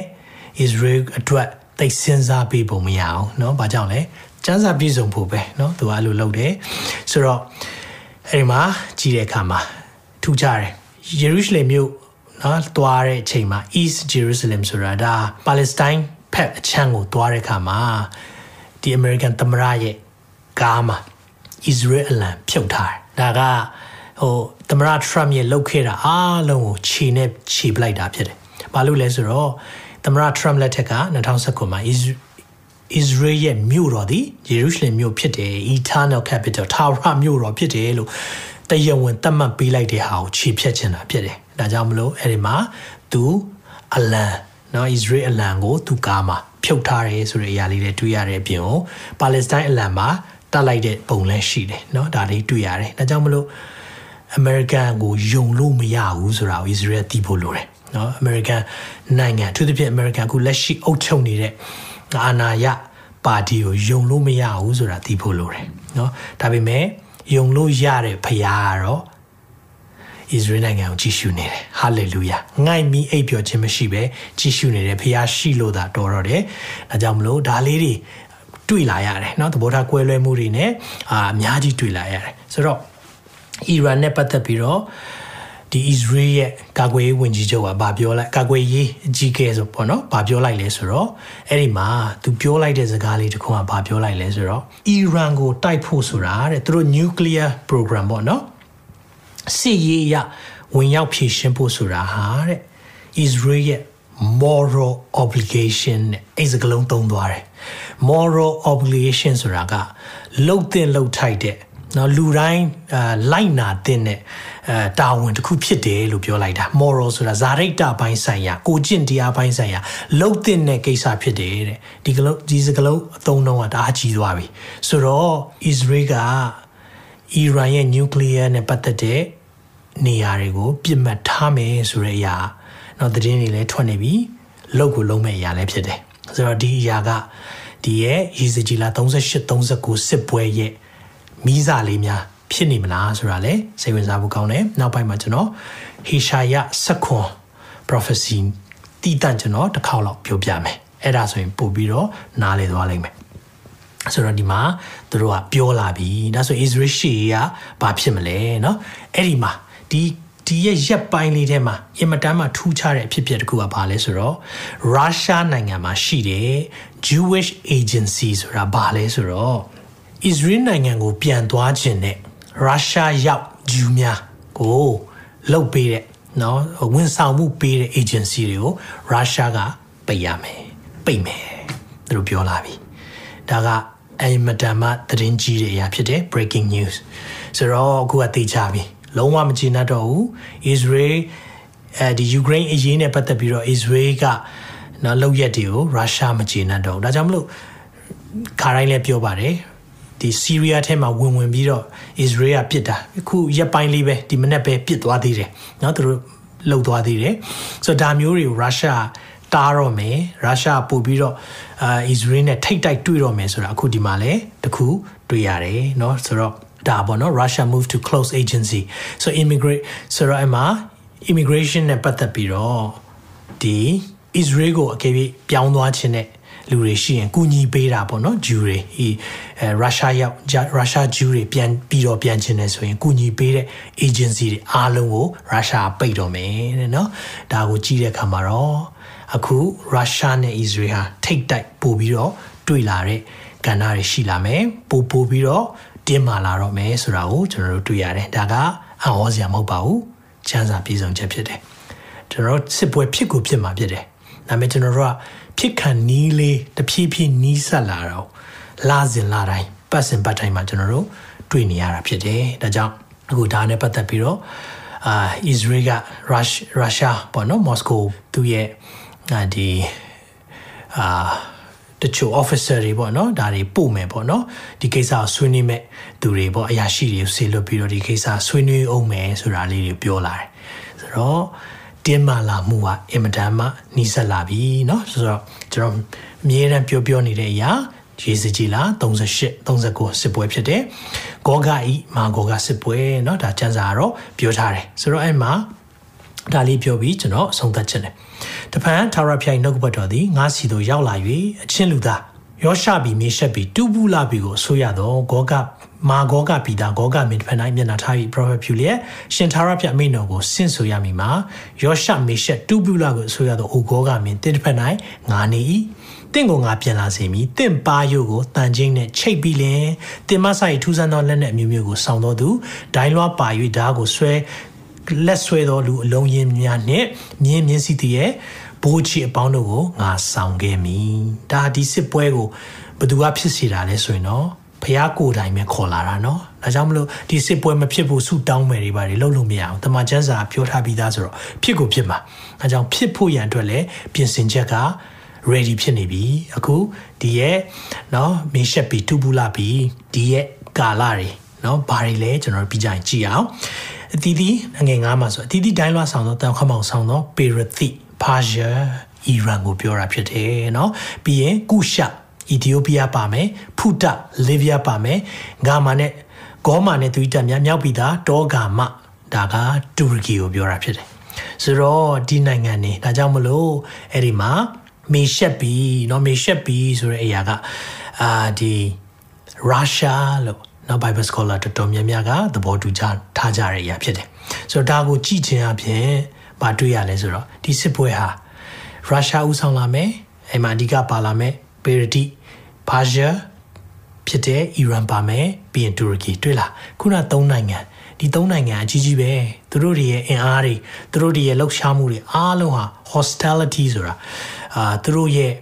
Israel အတွက်သိစဉ်းစားပေးပုံမရအောင်နော်။ဘာကြောင့်လဲ။ကျန်းစာပြည့်စုံဖို့ပဲနော်။သူကအဲ့လိုလုပ်တယ်။ဆိုတော့အဲ့ဒီမှာကြည့်တဲ့အခါမှာထူးခြားတယ်။ယေရုရှလင်မြို့နော်သွားတဲ့အချိန်မှာ East Jerusalem ဆိုတာဒါပါလက်စတိုင်းဖက်အချမ်းကိုသွားတဲ့အခါမှာ ဒီ American သမ္မတရဲ့ကားမှာ Israel အလံဖြုတ်ထားတယ်ဒါကဟိုသမ္မတ Trump ရဲ့လုပ်ခဲ့တာအားလုံးကိုခြေနဲ့ခြေပလိုက်တာဖြစ်တယ်ဘာလို့လဲဆိုတော့သမ္မတ Trump လက်ထက်က2019မှာ Israel ရဲ့မြို့တော်သည် Jerusalem မြို့ဖြစ်တယ် Eternal Capital ထာဝရမြို့တော်ဖြစ်တယ်လို့တရားဝင်သတ်မှတ်ပေးလိုက်တဲ့ဟာကိုခြေဖြတ်ချင်တာဖြစ်တယ်ဒါကြောင့်မလို့အဲ့ဒီမှာသူအလံနော် Israel အလံကိုသူကားမှာ ဖြုတ်ထားတယ်ဆိုတဲ့အရာလေးတွေတွေ့ရတဲ့အပြင်ကိုပါလက်စတိုင်းအလံမှာတက်လိုက်တဲ့ပုံလည်းရှိတယ်เนาะဒါလေးတွေ့ရတယ်ဒါကြောင့်မလို့ American ကိုယုံလို့မရဘူးဆိုတာကို Israel သိဖို့လိုတယ်เนาะ American နိုင်ငံသူသဖြင့် American အခုလက်ရှိအုပ်ချုပ်နေတဲ့အာဏာရပါတီကိုယုံလို့မရဘူးဆိုတာသိဖို့လိုတယ်เนาะဒါပေမဲ့ယုံလို့ရတဲ့ဖရားကတော့ ဣသရေလနိုင်ငံကိုကြည့်ရှုနေတယ်ဟာလေလုယာငိုက်မီအိပ်ပျော်ခြင်းမရှိပဲကြည့်ရှုနေတယ်ဖခင်ရှိလို့သာတော်တော့တယ်ဒါကြောင့်မလို့ဒါလေးတွေတွေ့လာရတယ်เนาะသဘောထားကွဲလွဲမှုတွေနဲ့အာအများကြီးတွေ့လာရတယ်ဆိုတော့အီရန်နဲ့ပတ်သက်ပြီးတော့ဒီ Israel ရဲ့ကာကွယ်ရေးဝန်ကြီးချုပ်ကဗာပြောလိုက်ကာကွယ်ရေးအကြီးအကဲဆိုပေါ့နော်ဗာပြောလိုက်လဲဆိုတော့အဲ့ဒီမှာသူပြောလိုက်တဲ့စကားလေးတစ်ခုကဗာပြောလိုက်လဲဆိုတော့အီရန်ကိုတိုက်ဖို့ဆိုတာတဲ့သူတို့ nuclear program ပေါ့နော် စစ်ရေးအရဝင်ရောက်ဖြည့်ရှင်းဖို့ဆိုတာဟာတဲ့ Israel ရဲ့ moral obligation နဲ့အဲ့စကလုံးသုံးသွားတယ် moral obligation ဆိုတာကလှုပ်တဲ့လှုပ်ထိုက်တဲ့နော်လူတိုင်းအာလိုက်နာတဲ့နဲ့အဲတာဝန်တစ်ခုဖြစ်တယ်လို့ပြောလိုက်တာ moral ဆိုတာဇာရိတပိုင်းဆိုင်ရာကိုကျင့်တရားပိုင်းဆိုင်ရာလှုပ်တဲ့နဲ့ကိစ္စဖြစ်တယ်တဲ့ဒီကလုံးဒီစကလုံးအသုံးတော့တာအကြီးသွားပြီဆိုတော့ Israel က အီရန်ရဲ့ nuclear နဲ့ပတ်သက်တဲ့နေရာတွေကိုပြစ်မှတ်ထားမယ်ဆိုတဲ့အရာတော့သတင်းတွေလည်းထွက်နေပြီလောက်ကိုလုံးမဲ့အရာလည်းဖြစ်တယ်ဆိုတော့ဒီအရာကဒီရဲ့ရည်စကြည်လာ38 39စစ်ပွဲရဲ့မိစားလေးများဖြစ်နေမလားဆိုတာလည်းစိတ်ဝင်စားဖို့ကောင်းတယ်နောက်ပိုင်းမှာကျွန်တော်ဟေရှာယဆက်ခွန် prophecy တည်တံ့ကျွန်တော်တစ်ခေါက်လောက်ပြောပြမယ်အဲ့ဒါဆိုရင်ပို့ပြီးတော့နားလည်သွားလိမ့်မယ် ဆိုတော့ဒီမှာသူတို့ကပြောလာပြီဒါဆို Israel ရှေ့ကဘာဖြစ်မလဲเนาะအဲ့ဒီမှာဒီဒီရဲ့ရက်ပိုင်းလေးထဲမှာအင်မတန်မှထူးခြားတဲ့အဖြစ်အပျက်တစ်ခုကဘာလဲဆိုတော့ရုရှားနိုင်ငံမှာရှိတဲ့ Jewish Agency ဆိုတာဘာလဲဆိုတော့ Israel နိုင်ငံကိုပြန်သွားခြင်းနဲ့ရုရှားရောက်ဂျူးများကိုလှုပ်ပေးတဲ့เนาะဝန်ဆောင်မှုပေးတဲ့ agency တွေကိုရုရှားကပိတ်ရမယ်ပိတ်မယ်သူတို့ပြောလာပြီဒါက အင်မတန်မှသတင်းကြီးတဲ့အရာဖြစ်တယ် breaking news ဆိုတော့အခုကတေချပြီလုံးဝမကျေနပ်တော့ဘူး Israel အဲဒီ Ukraine အရေးနဲ့ပတ်သက်ပြီးတော့ Israel ကနော်လောက်ရက်တွေကိုရုရှားမကျေနပ်တော့ဘူးဒါကြောင့်မလို့ခါတိုင်းလည်းပြောပါတယ်ဒီဆီးရီးယားထဲမှာဝင်ဝင်ပြီးတော့ Israel ကပစ်တာအခုရက်ပိုင်းလေးပဲဒီမနေ့ပဲပစ်သွားသေးတယ်เนาะသူတို့လှုပ်သွားသေးတယ်ဆိုတော့ဒါမျိုးတွေကိုရုရှားတားတော့မယ်ရုရှားပို့ပြီးတော့ အာ Israel နဲ့ထိတ်တိုက်တွေ့တော့မယ်ဆိုတာအခုဒီမှာလဲတခုတွေ့ရတယ်เนาะဆိုတော့ဒါပေါ့နော် Russia move to close agency so immigrate ဆိုတော့အမှ immigration နဲ့ပတ်သက်ပြီးတော့ဒီ Israel ကိုအကယ်၍ပြောင်းသွားခြင်းနဲ့လူတွေရှိရင်ကူညီပေးတာပေါ့နော်ဂျူတွေဒီအဲရုရှားရောက်ရုရှားဂျူတွေပြန်ပြီးတော့ပြန်ခြင်းနဲ့ဆိုရင်ကူညီပေးတဲ့ agency တွေအားလုံးကိုရုရှားပိတ်တော့မယ်တဲ့နော်ဒါကိုကြည့်တဲ့အခါမှာတော့ အခုရုရှားနဲ့ Israel ဟာထိတ်တိုက်ပို့ပြီးတော့တွေ့လာတဲ့ကဏ္ဍတွေရှိလာမယ်ပို့ပို့ပြီးတော့တင်းမာလာတော့မယ်ဆိုတာကိုကျွန်တော်တို့တွေ့ရတယ်ဒါကအဟောစရာမဟုတ်ပါဘူးချမ်းသာပြည်စုံချက်ဖြစ်တယ်ကျွန်တော်စစ်ပွဲဖြစ်ကိုဖြစ်မှာဖြစ်တယ်ဒါပေမဲ့ကျွန်တော်တို့ကဖြစ်ခံနီးလေးတဖြည်းဖြည်းနီးဆက်လာတော့လာစဉ်လာတိုင်းပတ်စဉ်ပတ်တိုင်းမှာကျွန်တော်တို့တွေ့နေရတာဖြစ်တယ်ဒါကြောင့်အခုဒါနဲ့ပတ်သက်ပြီးတော့အာဣသရေလကရုရှားပေါ့နော်မော်စကိုသူရဲ့ ဒီအာတချို့ officer တွေပေါ့နော်ဒါတွေပို့မယ်ပေါ့နော်ဒီကိစ္စကိုဆွေးနွေးမဲ့သူတွေပေါ့အရာရှိတွေဆေလွတ်ပြီးတော့ဒီကိစ္စဆွေးနွေးအောင်မယ်ဆိုတာလေးတွေပြောလာတယ်ဆိုတော့တင်းမာလာမှုကအင်မတန်မှနှီးဆက်လာပြီเนาะဆိုတော့ကျွန်တော်အမြဲတမ်းပြောပြောနေတဲ့အရာရေစကြီးလား38 39စစ်ပွဲဖြစ်တယ်ဂောဂဤမာဂောဂစစ်ပွဲเนาะဒါကျန်းစာကတော့ပြောထားတယ်ဆိုတော့အဲ့မှာဒါလေးပြောပြီးကျွန်တော်ဆုံးသက်ချင်တယ် တဖန်ထာဝရဖျိုင်နှုတ်ဘတ်တော်သည်ငါစီသို့ရောက်လာ၍အချင်းလူသားယောရှဘီမေရှက်ဘီတူဘူးလာဘီကိုဆိုရတော့ဂောဂမာဂောဂပီတာဂောဂမင်းဖန်တိုင်းမျက်နှာထားပြီး prophet ဖြူလျက်ရှင်သာရဖျက်အမိန်တော်ကိုဆင့်ဆိုရမည်မှာယောရှမေရှက်တူဘူးလာကိုဆိုရတော့အိုဂောဂမင်းတင်းဖန်တိုင်းငါနေ၏တင့်ကိုငါပြန်လာစေမည်တင့်ပါယုကိုတန်ချင်းနဲ့ချိတ်ပြီးလင်တင်မဆိုင်ထူးဆန်းသောလက်နက်အမျိုးမျိုးကိုစောင့်တော်သူဒိုင်းလွားပါ၍ဓာတ်ကိုဆွဲလက်ဆွဲသောလူအလုံးရင်းများနှင့်မြင်းမြင်းစီတည်းရဲ့ ဘိုးချီအပေါင်းတို့ကိုငါဆောင်ခဲ့မည်ဒါဒီစစ်ပွဲကိုဘသူကဖြစ်စီတာလဲဆိုရင်တော့ဖះကိုယ်တိုင်ပဲခေါ်လာတာเนาะဒါကြောင့်မလို့ဒီစစ်ပွဲမဖြစ်ဖို့ဆူတောင်းမယ်တွေပါတွေလုပ်လို့မရအောင်တမန်ကျမ်းစာပြောထားပြီးသားဆိုတော့ဖြစ်ကိုဖြစ်မှာအဲကြောင့်ဖြစ်ဖို့ရန်အတွက်လည်းပြင်ဆင်ချက်က ready ဖြစ်နေပြီအခုဒီရဲ့เนาะမင်းရှက်ပြီးတူဘူးလာပြီးဒီရဲ့ကာလာတွေเนาะဘာတွေလဲကျွန်တော်တို့ပြီးကြရင်ကြည့်အောင်အတီးတီးငွေငါးမှာဆိုအတီးတီးတိုင်းလွှာဆောင်တော့တန်ခမောင်ဆောင်တော့ပေရသိ ပါရှာအီရန်ကိုပြောတာဖြစ်တယ်เนาะပြီးရင်ကုရှာအီသီယိုးပီးယားပါမယ်ဖူတာလီဗီးယားပါမယ်ဂါမာနဲ့ဂေါမာနဲ့သူတက်များမြောက်ပြီးသားတောဂါမဒါကတူရကီကိုပြောတာဖြစ်တယ်ဆိုတော့ဒီနိုင်ငံနေဒါကြောင့်မလို့အဲ့ဒီမှာမေရှက်ဘီเนาะမေရှက်ဘီဆိုတဲ့အရာကအာဒီရုရှားလို့နော် Bible scholar တော်တော်များများကသဘောတူကြထားကြတဲ့အရာဖြစ်တယ်ဆိုတော့ဒါကိုကြည့်ခြင်းအပြင် မတွေ့ရလဲဆိုတော့ဒီစစ်ပွဲဟာရုရှားဦးဆောင်လာမယ်အဲ့မှာအဓိကပါလာမယ်ပေရတီဘာရှာဖြစ်တဲ့အီရန်ပါမယ်ပြီးရင်တူရကီတွေ့လားခုနသုံးနိုင်ငံဒီသုံးနိုင်ငံအကြီးကြီးပဲသူတို့တွေရဲ့အင်အားတွေသူတို့တွေရဲ့လှုပ်ရှားမှုတွေအားလုံးဟာ hostility ဆိုတာအာသူတို့ရဲ့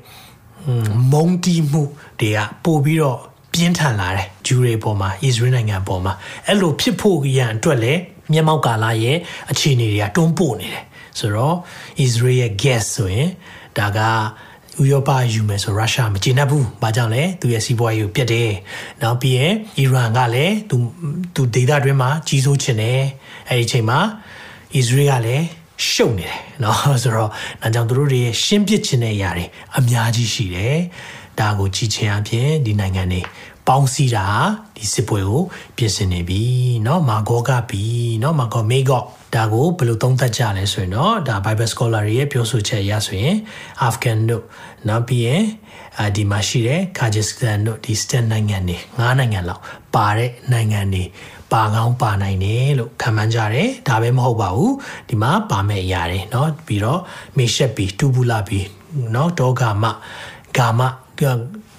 မုန်းတီးမှုတွေကပို့ပြီးတော့ပြင်းထန်လာတယ်ဂျူတွေပေါ်မှာဣသရေလနိုင်ငံပေါ်မှာအဲ့လိုဖြစ်ဖို့ရန်အတွက်လည်းမျက်မှောက်ကာလရဲ့အခြေအနေတွေကတွန်းပို့နေတယ် ဆိုတော့ဣသရေလရဲ့ gas ဆိုရင်ဒါကဥရောပယူမယ်ဆိုရုရှားမကျေနပ်ဘူး။ဘာကြောင့်လဲ။သူရဲ့စီးပွားရေးကိုပြတ်တယ်။နောက်ပြီးရင်အီရန်ကလည်းသူသူဒေသတွင်းမှာကြီးစိုးချင်တယ်။အဲဒီအချိန်မှာဣသရေလကလည်းရှုပ်နေတယ်နော်ဆိုတော့ဒါကြောင့်သူတို့တွေရှင်းပစ်ခြင်းတဲ့အရာတွေအများကြီးရှိတယ်။ဒါကိုကြည့်ခြင်းအပြင်ဒီနိုင်ငံတွေပေါင်းစည်းတာဒီစစ်ပွဲကိုပြင်ဆင်နေပြီเนาะမာဂောကပြီเนาะမာဂောမေဂော ဒါကိုဘယ်လိုသုံးသပ်ကြလဲဆိုရင်တော့ဒါ Bible scholar ရဲ့ပြောဆိုချက်အရဆိုရင် Afghan တို့နောက်ပြီးရင်ဒီမှာရှိတဲ့ Kyrgyzstan တို့ဒီ stan နိုင်ငံတွေငါးနိုင်ငံလောက်ပါတဲ့နိုင်ငံတွေပါကောင်းပါနိုင်တယ်လို့ခံမှန်းကြတယ်ဒါပဲမဟုတ်ပါဘူးဒီမှာပါမဲ့အရာတွေเนาะပြီးတော့မေရှက်ပြီးတူဘူးလာပြီးเนาะဒေါဂါမဂါမဒီ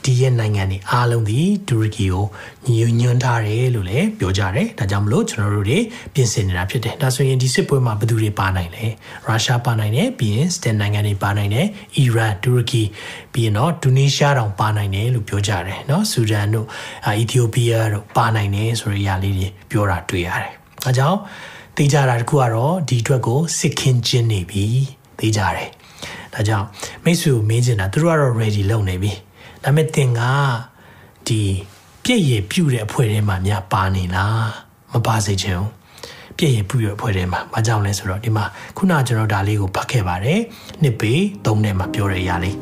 ဒီရဲ့နိုင်ငံတွေအားလုံးဒီတူရကီကို ညွညွှန်းထားတယ်လို့လည်းပြောကြတယ်ဒါကြောင့်မလို့ကျွန်တော်တို့တွေပြင်ဆင်နေတာဖြစ်တယ်ဒါဆိုရင်ဒီစစ်ပွဲမှာဘယ်သူတွေပါနိုင်လဲရုရှားပါနိုင်တယ်ပြီးရင်စတန်နိုင်ငံတွေပါနိုင်တယ်အီရန်တူရကီပြီးရင်တော့ဒူနီးရှားတောင်ပါနိုင်တယ်လို့ပြောကြတယ်เนาะဆူဒန်တို့အီသီယိုးပီးယားတို့ပါနိုင်တယ်ဆိုတဲ့အရာလေးတွေပြောတာတွေ့ရတယ်အဲကြောင့်သိကြတာတခုကတော့ဒီအတွက်ကိုစစ်ခင်းကျင်းနေပြီသိကြတယ်ဒါကြောင့်မိတ်ဆွေကိုမေးချင်တာသူတို့ကတော့ ready လုပ်နေပြီဒါပေမဲ့သင်ကဒီ ပြည့်ရည်ပြုတဲ့အဖွဲ့ထဲမှာများပါနေလားမပါစေချင်ဘူးပြည့်ရည်ပြုတဲ့အဖွဲ့ထဲမှာဘာကြောင့်လဲဆိုတော့ဒီမှာခုနကျွန်တော်ဒါလေးကိုဖတ်ခဲ့ပါတယ်နှစ်ပေသုံးထဲမှာပြောတဲ့အရာလေး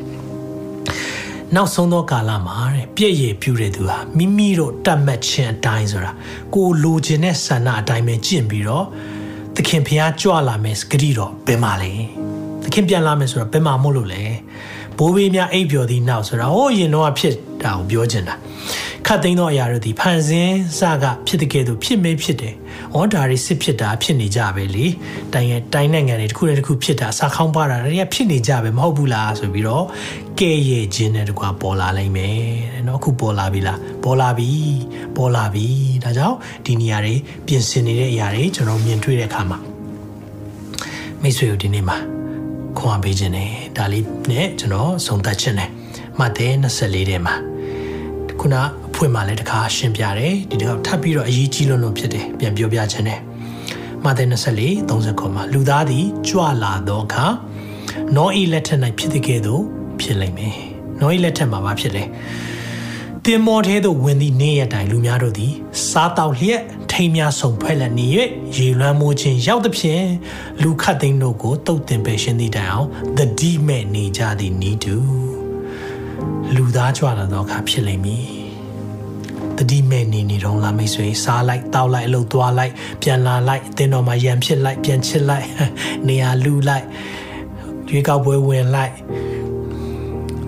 နောက်ဆုံးသောကာလမှာတဲ့ပြည့်ရည်ပြုတဲ့သူဟာမိမိတို့တတ်မှတ်ခြင်းအတိုင်းဆိုတာကိုလိုချင်တဲ့ဆန္ဒအတိုင်းပဲကျင့်ပြီးတော့သခင်ဖျားကြွလာမယ်စကတိတော့ဘယ်မှာလဲသခင်ပြန်လာမယ်ဆိုတော့ဘယ်မှာမို့လို့လဲဘိုးဘေးများအိပ်ပျော်သည့်နောက်ဆိုတာဟိုရင်တော့ဖြစ်တာကိုပြောချင်တာ ခတ်သိမ်းသောအရာတို့ဒီဖန်ဆင်းစကဖြစ်တဲ့ကဲ့သို့ဖြစ်မေးဖြစ်တယ်။ဩဒါရီစစ်ဖြစ်တာဖြစ်နေကြပဲလေ။တိုင်းရဲ့တိုင်းနိုင်ငံတွေတစ်ခုနဲ့တစ်ခုဖြစ်တာစာခေါင်းပါတာတွေကဖြစ်နေကြပဲမဟုတ်ဘူးလားဆိုပြီးတော့ကဲရဲ့ခြင်းနဲ့တကွာပေါ်လာလိမ့်မယ်တဲ့နော်အခုပေါ်လာပြီလားပေါ်လာပြီပေါ်လာပြီဒါကြောင့်ဒီနေရာတွေပြင်ဆင်နေတဲ့အရာတွေကျွန်တော်မြင်တွေ့တဲ့အခါမှာမိတ်ဆွေတို့ဒီနေ့မှာခွန်အားပေးခြင်းနဲ့ဒါလေးနဲ့ကျွန်တော်ဆုံးသက်ခြင်းနဲ့မှတ်တဲ့24ထဲမှာခုနအ ဖွင့်မှလည်းတခါရှင်းပြတယ်ဒီတော့ထပ်ပြီးတော့အရေးကြီးလို့လို့ဖြစ်တယ်ပြန်ပြောပြခြင်းနဲ့မှတ်တဲ့24 30ခေါ်မှာလူသားသည်ကြွလာသောအခါနောဤလက်ထက်၌ဖြစ်တဲ့ကဲ့သို့ဖြစ်လိမ့်မယ်နောဤလက်ထက်မှာဘာဖြစ်လဲတင်မော်ထဲသို့ဝင်သည့်နေ့ရက်တိုင်လူများတို့သည်စားတောက်လျက်ထိမ်းများဆုံဖွဲ့လက်နေ၍ရေလွှမ်းမိုးခြင်းရောက်သဖြင့်လူခတ်သိန်းတို့ကိုတုတ်တင်ပယ်ရှင်းသည့်တိုင်အောင်သတိမဲ့နေကြသည်နီးတူလူသားကြွလာသောအခါဖြစ်လိမ့်မည် တတိမဲ့နေနေတော့လာမိတ်ဆွေစားလိုက်တောက်လိုက်အလုပ်သွားလိုက်ပြန်လာလိုက်အတင်းတော်မှာရံဖြစ်လိုက်ပြန်ချစ်လိုက်နေရာလူလိုက်ရွေးကောက်ပွဲဝင်လိုက်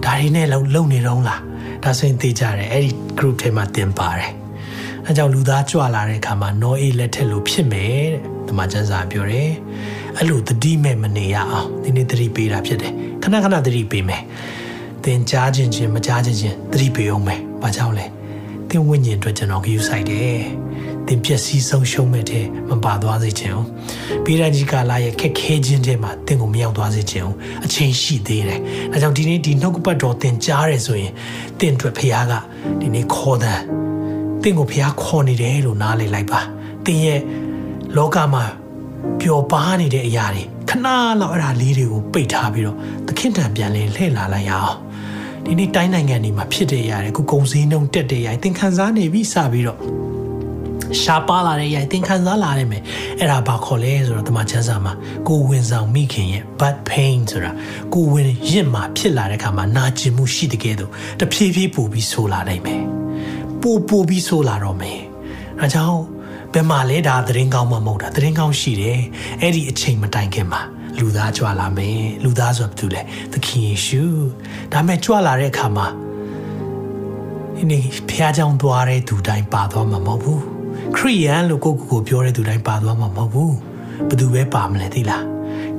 ဒါတွေနဲ့လုံလုံနေတော့လားဒါဆိုရင်သိကြတယ်အဲ့ဒီ group ထဲမှာတင်ပါတယ်အဲကြောင့်လူသားကြွလာတဲ့အခါမှာ no a လက်ထက်လို့ဖြစ်မယ်တဲ့ဒီမှာကျမ်းစာပြောတယ်အဲ့လိုတတိမဲ့မနေရအောင်ဒီနေ့တတိပေးတာဖြစ်တယ်ခဏခဏတတိပေးမယ်သင်ကြားခြင်းချင်းမကြားခြင်းချင်းတတိပေးအောင်မယ်ဘာကြောင့်လဲ သင်ဝိညာဉ်အတွက်ကျွန်တော်ဂရုစိုက်တယ်သင်ပျက်စီးဆုံးရှုံးမဲ့တဲ့မပါသွားစေချင်အောင်ပြီးတဲ့ကြီးကလာရဲ့ခက်ခဲခြင်းတွေမှာသင်ကိုမရောက်သွားစေချင်အောင်အချိန်ရှိသေးတယ်။ဒါကြောင့်ဒီနေ့ဒီနှုတ်ကပတ်တော်သင်ကြားရဲဆိုရင်သင်အတွက်ဖခင်ကဒီနေ့ခေါ်တဲ့သင်ကိုဖခင်ခေါ်နေတယ်လို့နားလည်လိုက်ပါ။သင်ရဲ့လောကမှာပျော်ပါနေတဲ့အရာတွေခဏလောက်အဲ့ဒါလေးတွေကိုပိတ်ထားပြီးတော့သခင်တံပြန်လဲလှည့်လာလိုက်ရအောင်။ ဒီနေ့တိုင်းနိုင်ငံတွေမှာဖြစ်တဲ့အရာတွေခုကုံစည်းနှုံတက်တဲ့အရာသင်ခံစားနေပြီစပြီးတော့ရှားပါလာတဲ့ရိုက်သင်ခံစားလာရမယ်အဲ့ဒါဘာခေါ်လဲဆိုတော့တမချမ်းစာမှာကိုဝင်ဆောင်မိခင်ရဲ့ bad pain ဆိုတာကိုဝင်ရစ်မှာဖြစ်လာတဲ့အခါမှာနာကျင်မှုရှိတဲ့ကဲတော့တဖြည်းဖြည်းပို့ပြီးဆိုးလာနိုင်မယ်ပို့ပို့ပြီးဆိုးလာတော့မယ်အဲကြောင့်ဘယ်မှာလဲဒါသတင်းကောင်းမှမဟုတ်တာသတင်းကောင်းရှိတယ်အဲ့ဒီအချိန်မတိုင်ခင်မှာ လူသားကြွလာမယ်လူသားဆိုဘာတူလဲသခင်ယေရှုဒါမဲ့ကြွလာတဲ့အခါမှာဒီနေ့ဖះเจ้าသွားတဲ့သူတိုင်းပါသွားမှာမဟုတ်ဘူးခရိယန်လို့ကိုကိုကိုပြောတဲ့သူတိုင်းပါသွားမှာမဟုတ်ဘူးဘယ်သူပဲပါမလဲသိလား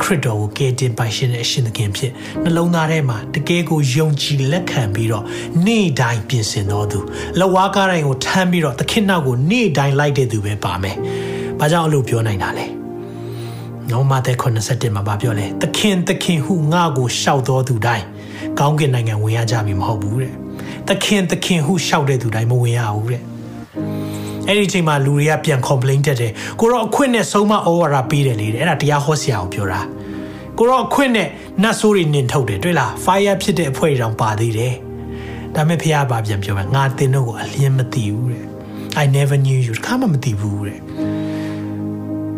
ခရစ်တော်ကိုကယ်တင်ပိုင်ရှင်တဲ့အရှင်သခင်ဖြစ်နှလုံးသားထဲမှာတကယ်ကိုယုံကြည်လက်ခံပြီးတော့နေ့တိုင်းပြင်ဆင်တော်သူလဝါကားတိုင်းကိုထမ်းပြီးတော့သခင်နောက်ကိုနေ့တိုင်းလိုက်တဲ့သူပဲပါမယ်။ဘာကြောင့်အဲ့လိုပြောနိုင်တာလဲ။ နောမသက်87မှာပြောလဲသခင်သခင်ဟုငါ့ကိုရှောက်တော်သူတိုင်းကောင်းကင်နိုင်ငံဝင်ရကြပြီမဟုတ်ဘူးတဲ့။သခင်သခင်ဟုရှောက်တဲ့သူတိုင်းမဝင်ရဘူးတဲ့။အဲ့ဒီအချိန်မှာလူတွေကပြန် complain တက်တယ်ကိုတော့အခွင့်နဲ့ဆုံးမဩဝါဒပေးတယ်လေအဲ့ဒါတရားဟောဆရာကိုပြောတာကိုတော့အခွင့်နဲ့နတ်ဆိုးတွေနင်ထုတ်တယ်တွေ့လား fire ဖြစ်တဲ့အဖွဲ့တောင်ပါသေးတယ်ဒါမဲ့ဖះဘာပြန်ပြောမှာငါတင်တော့ကိုအလင်းမသိဘူးတဲ့ I never knew you ခါမှမသိဘူးတဲ့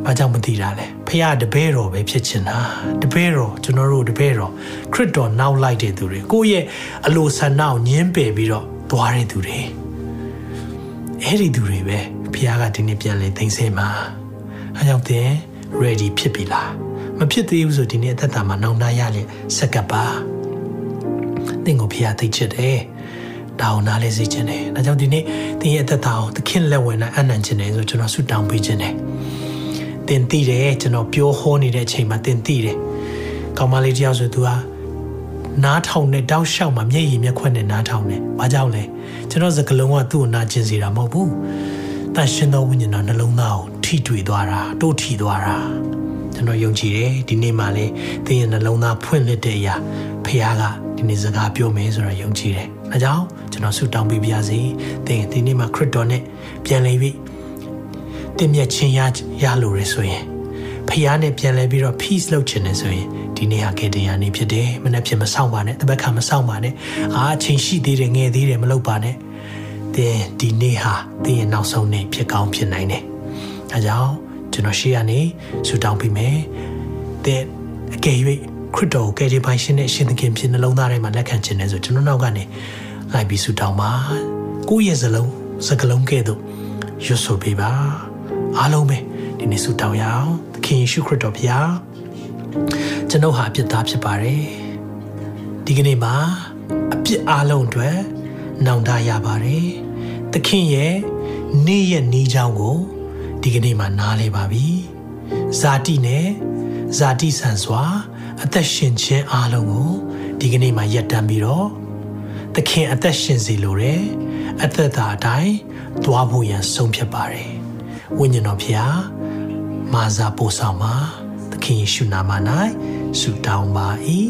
ဘာကြောင့်မသိတာလဲ ဖះတပည့်တော်ပဲဖြစ်ချင်တာတပည့်တော်ကျွန်တော်တို့တပည့်တော်ခရစ်တော်နောက်လိုက်တဲ့သူတွေကိုယ့်ရဲ့အလိုဆန္ဒကိုညှင်းပယ်ပြီးတော့သွားတဲ့သူတွေအဲ့ဒီသူတွေပဲဖခင်ကဒီနေ့ပြန်လေသိသိမှာအဲကြောင့်သင် ready ဖြစ်ပြီလားမဖြစ်သေးဘူးဆိုဒီနေ့အသက်တာမှာနောင်တရလေစက်ကပ်ပါသင်ကိုဖခင်သိချစ်တယ်ဒါအောင်နားလဲစေချင်တယ်ဒါကြောင့်ဒီနေ့သင်ရဲ့အသက်တာကိုသခင်လက်ဝင်နဲ့အနံ့ချင်တယ်ဆိုကျွန်တော်ဆုတောင်းပေးခြင်းတယ် သင်သိတယ်ကျွန်တော်ပြောဟောနေတဲ့အချိန်မှာသင်သိတယ်ကောင်းမလေးတယောက်ဆိုသူကနားထောင်နဲ့တောက်လျှောက်မှာမျက်ရည်မျက်ခွက်နဲ့နားထောင်တယ်။ဘာကြောင့်လဲ။ကျွန်တော်စကလုံးကသူ့ကိုနာကျင်စေတာမဟုတ်ဘူး။တန်ရှင်သောဝိညာဉ်တော်နှလုံးသားကိုထိတွေ့သွားတာတိုးထီသွားတာကျွန်တော်ယုံကြည်တယ်ဒီနေ့မှလည်းသင်ရဲ့နှလုံးသားဖွင့်လှစ်တဲ့အရာဖခင်ကဒီနေ့စကားပြောမယ်ဆိုတော့ယုံကြည်တယ်။ဒါကြောင့်ကျွန်တော်ဆုတောင်းပေးပါရစေ။သင်ဒီနေ့မှခရစ်တော်နဲ့ပြန်လည်ပြီး တင်မြတ်ခြင်းရရလို့ရဆိုရင်ဖခင်နဲ့ပြန်လဲပြီးတော့ peace လုပ်ချင်တယ်ဆိုရင်ဒီနေ့ဟာကေတရားနေ့ဖြစ်တယ်မနေ့ဖြစ်မဆောင်ပါနဲ့တပတ်ခါမဆောင်ပါနဲ့အာအချိန်ရှိသေးတယ်ငယ်သေးတယ်မလုပ်ပါနဲ့သင်ဒီနေ့ဟာသင်ရဲ့နောက်ဆုံးနေ့ဖြစ်ကောင်းဖြစ်နိုင်တယ်အဲကြောင့်ကျွန်တော်ရှေ့ကနေဆုတောင်းပေးမယ်သင်အကယ်၍ခရစ်တော်ကိုကယ်တင်ပိုင်ရှင်နဲ့ရှင်သခင်ဖြစ်နှလုံးသားထဲမှာလက်ခံခြင်းနဲ့ဆိုကျွန်တော်နောက်ကနေလိုက်ပြီးဆုတောင်းပါကိုယ့်ရဲ့စလုံးစကလုံးကဲ့သို့ရွတ်ဆိုပေးပါ အားလုံးပဲဒီနေ့ဆုတောင်းရအောင်သခင်ယေရှုခရစ်တော်ဘုရားကျွန်ုပ်ဟာအပြစ်သားဖြစ်ပါတယ်ဒီကနေ့မှာအပြစ်အလုံးအတွက်နောင်တရပါတယ်သခင်ရဲ့နေ့ရဲ့နေ့ချောင်းကိုဒီကနေ့မှာနားလဲပါပြီဇာတိနဲ့ဇာတိဆန်စွာအသက်ရှင်ခြင်းအလုံးကိုဒီကနေ့မှာရပ်တန့်ပြီးတော့သခင်အသက်ရှင်စေလိုတယ်အသက်တာအတိုင်းသွားဖို့ရန်ဆုံးဖြတ်ပါတယ် ဝိညာဉ်တော်ဖျားမာဇာပို့ဆောင်ပါသခင်ယေရှုနာမ၌ဆုတောင်းပါ၏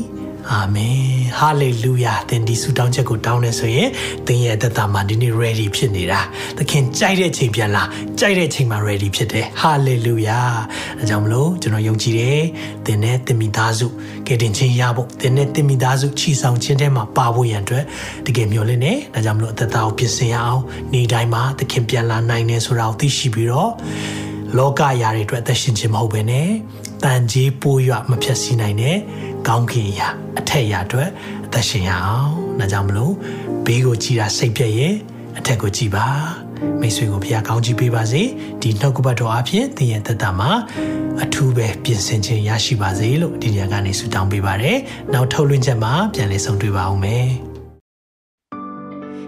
အာမင်ဟာလေလုယာသင်ဒီဆုတောင်းချက်ကိုတောင်းနေဆိုရင်သင်ရဲ့အသက်တာမှာဒီနေ့ ready ဖြစ်နေတာသခင်ကြိုက်တဲ့ချိန်ပြန်လာကြိုက်တဲ့ချိန်မှာ ready ဖြစ်တယ်ဟာလေလုယာအဲကြောင့်မလို့ကျွန်တော်ယုံကြည်တယ်သင်နဲ့သင်မိသားစုကယ်တင်ခြင်းရဖို့သင်နဲ့သင်မိသားစုချီဆောင်ခြင်းထဲမှာပါဖို့ရန်အတွက်တကယ်မျှော်လင့်နေဒါကြောင့်မလို့အသက်တာကိုပြင်ဆင်ရအောင်နေ့တိုင်းမှာသခင်ပြန်လာနိုင်တယ်ဆိုတာကိုသိရှိပြီးတော့လောကရာတွေအတွက်အသက်ရှင်ခြင်းမဟုတ်ဘဲနဲ့တန်ကြီးပိုးရွမဖြတ်စည်းနိုင်တဲ့ ကောင်းကင်ရာအထက်ရာအတွက်အသက်ရှင်ရအောင်။ဒါကြောင့်မလို့ဘေးကိုကြည်တာစိတ်ပြည့်ရဲ့အထက်ကိုကြည်ပါမိတ်ဆွေကိုဘုရားကောင်းချီးပေးပါစေဒီနှုတ်ကပတ်တော်အဖြစ်သင်ရဲ့သက်တာမှာအထူးပဲပြင်ဆင်ခြင်းရရှိပါစေလို့ဒီညကနေဆုတောင်းပေးပါရယ်။နောက်ထုတ်လွှင့်ချက်မှာပြန်လည်ဆုံတွေ့ပါအောင်မယ်။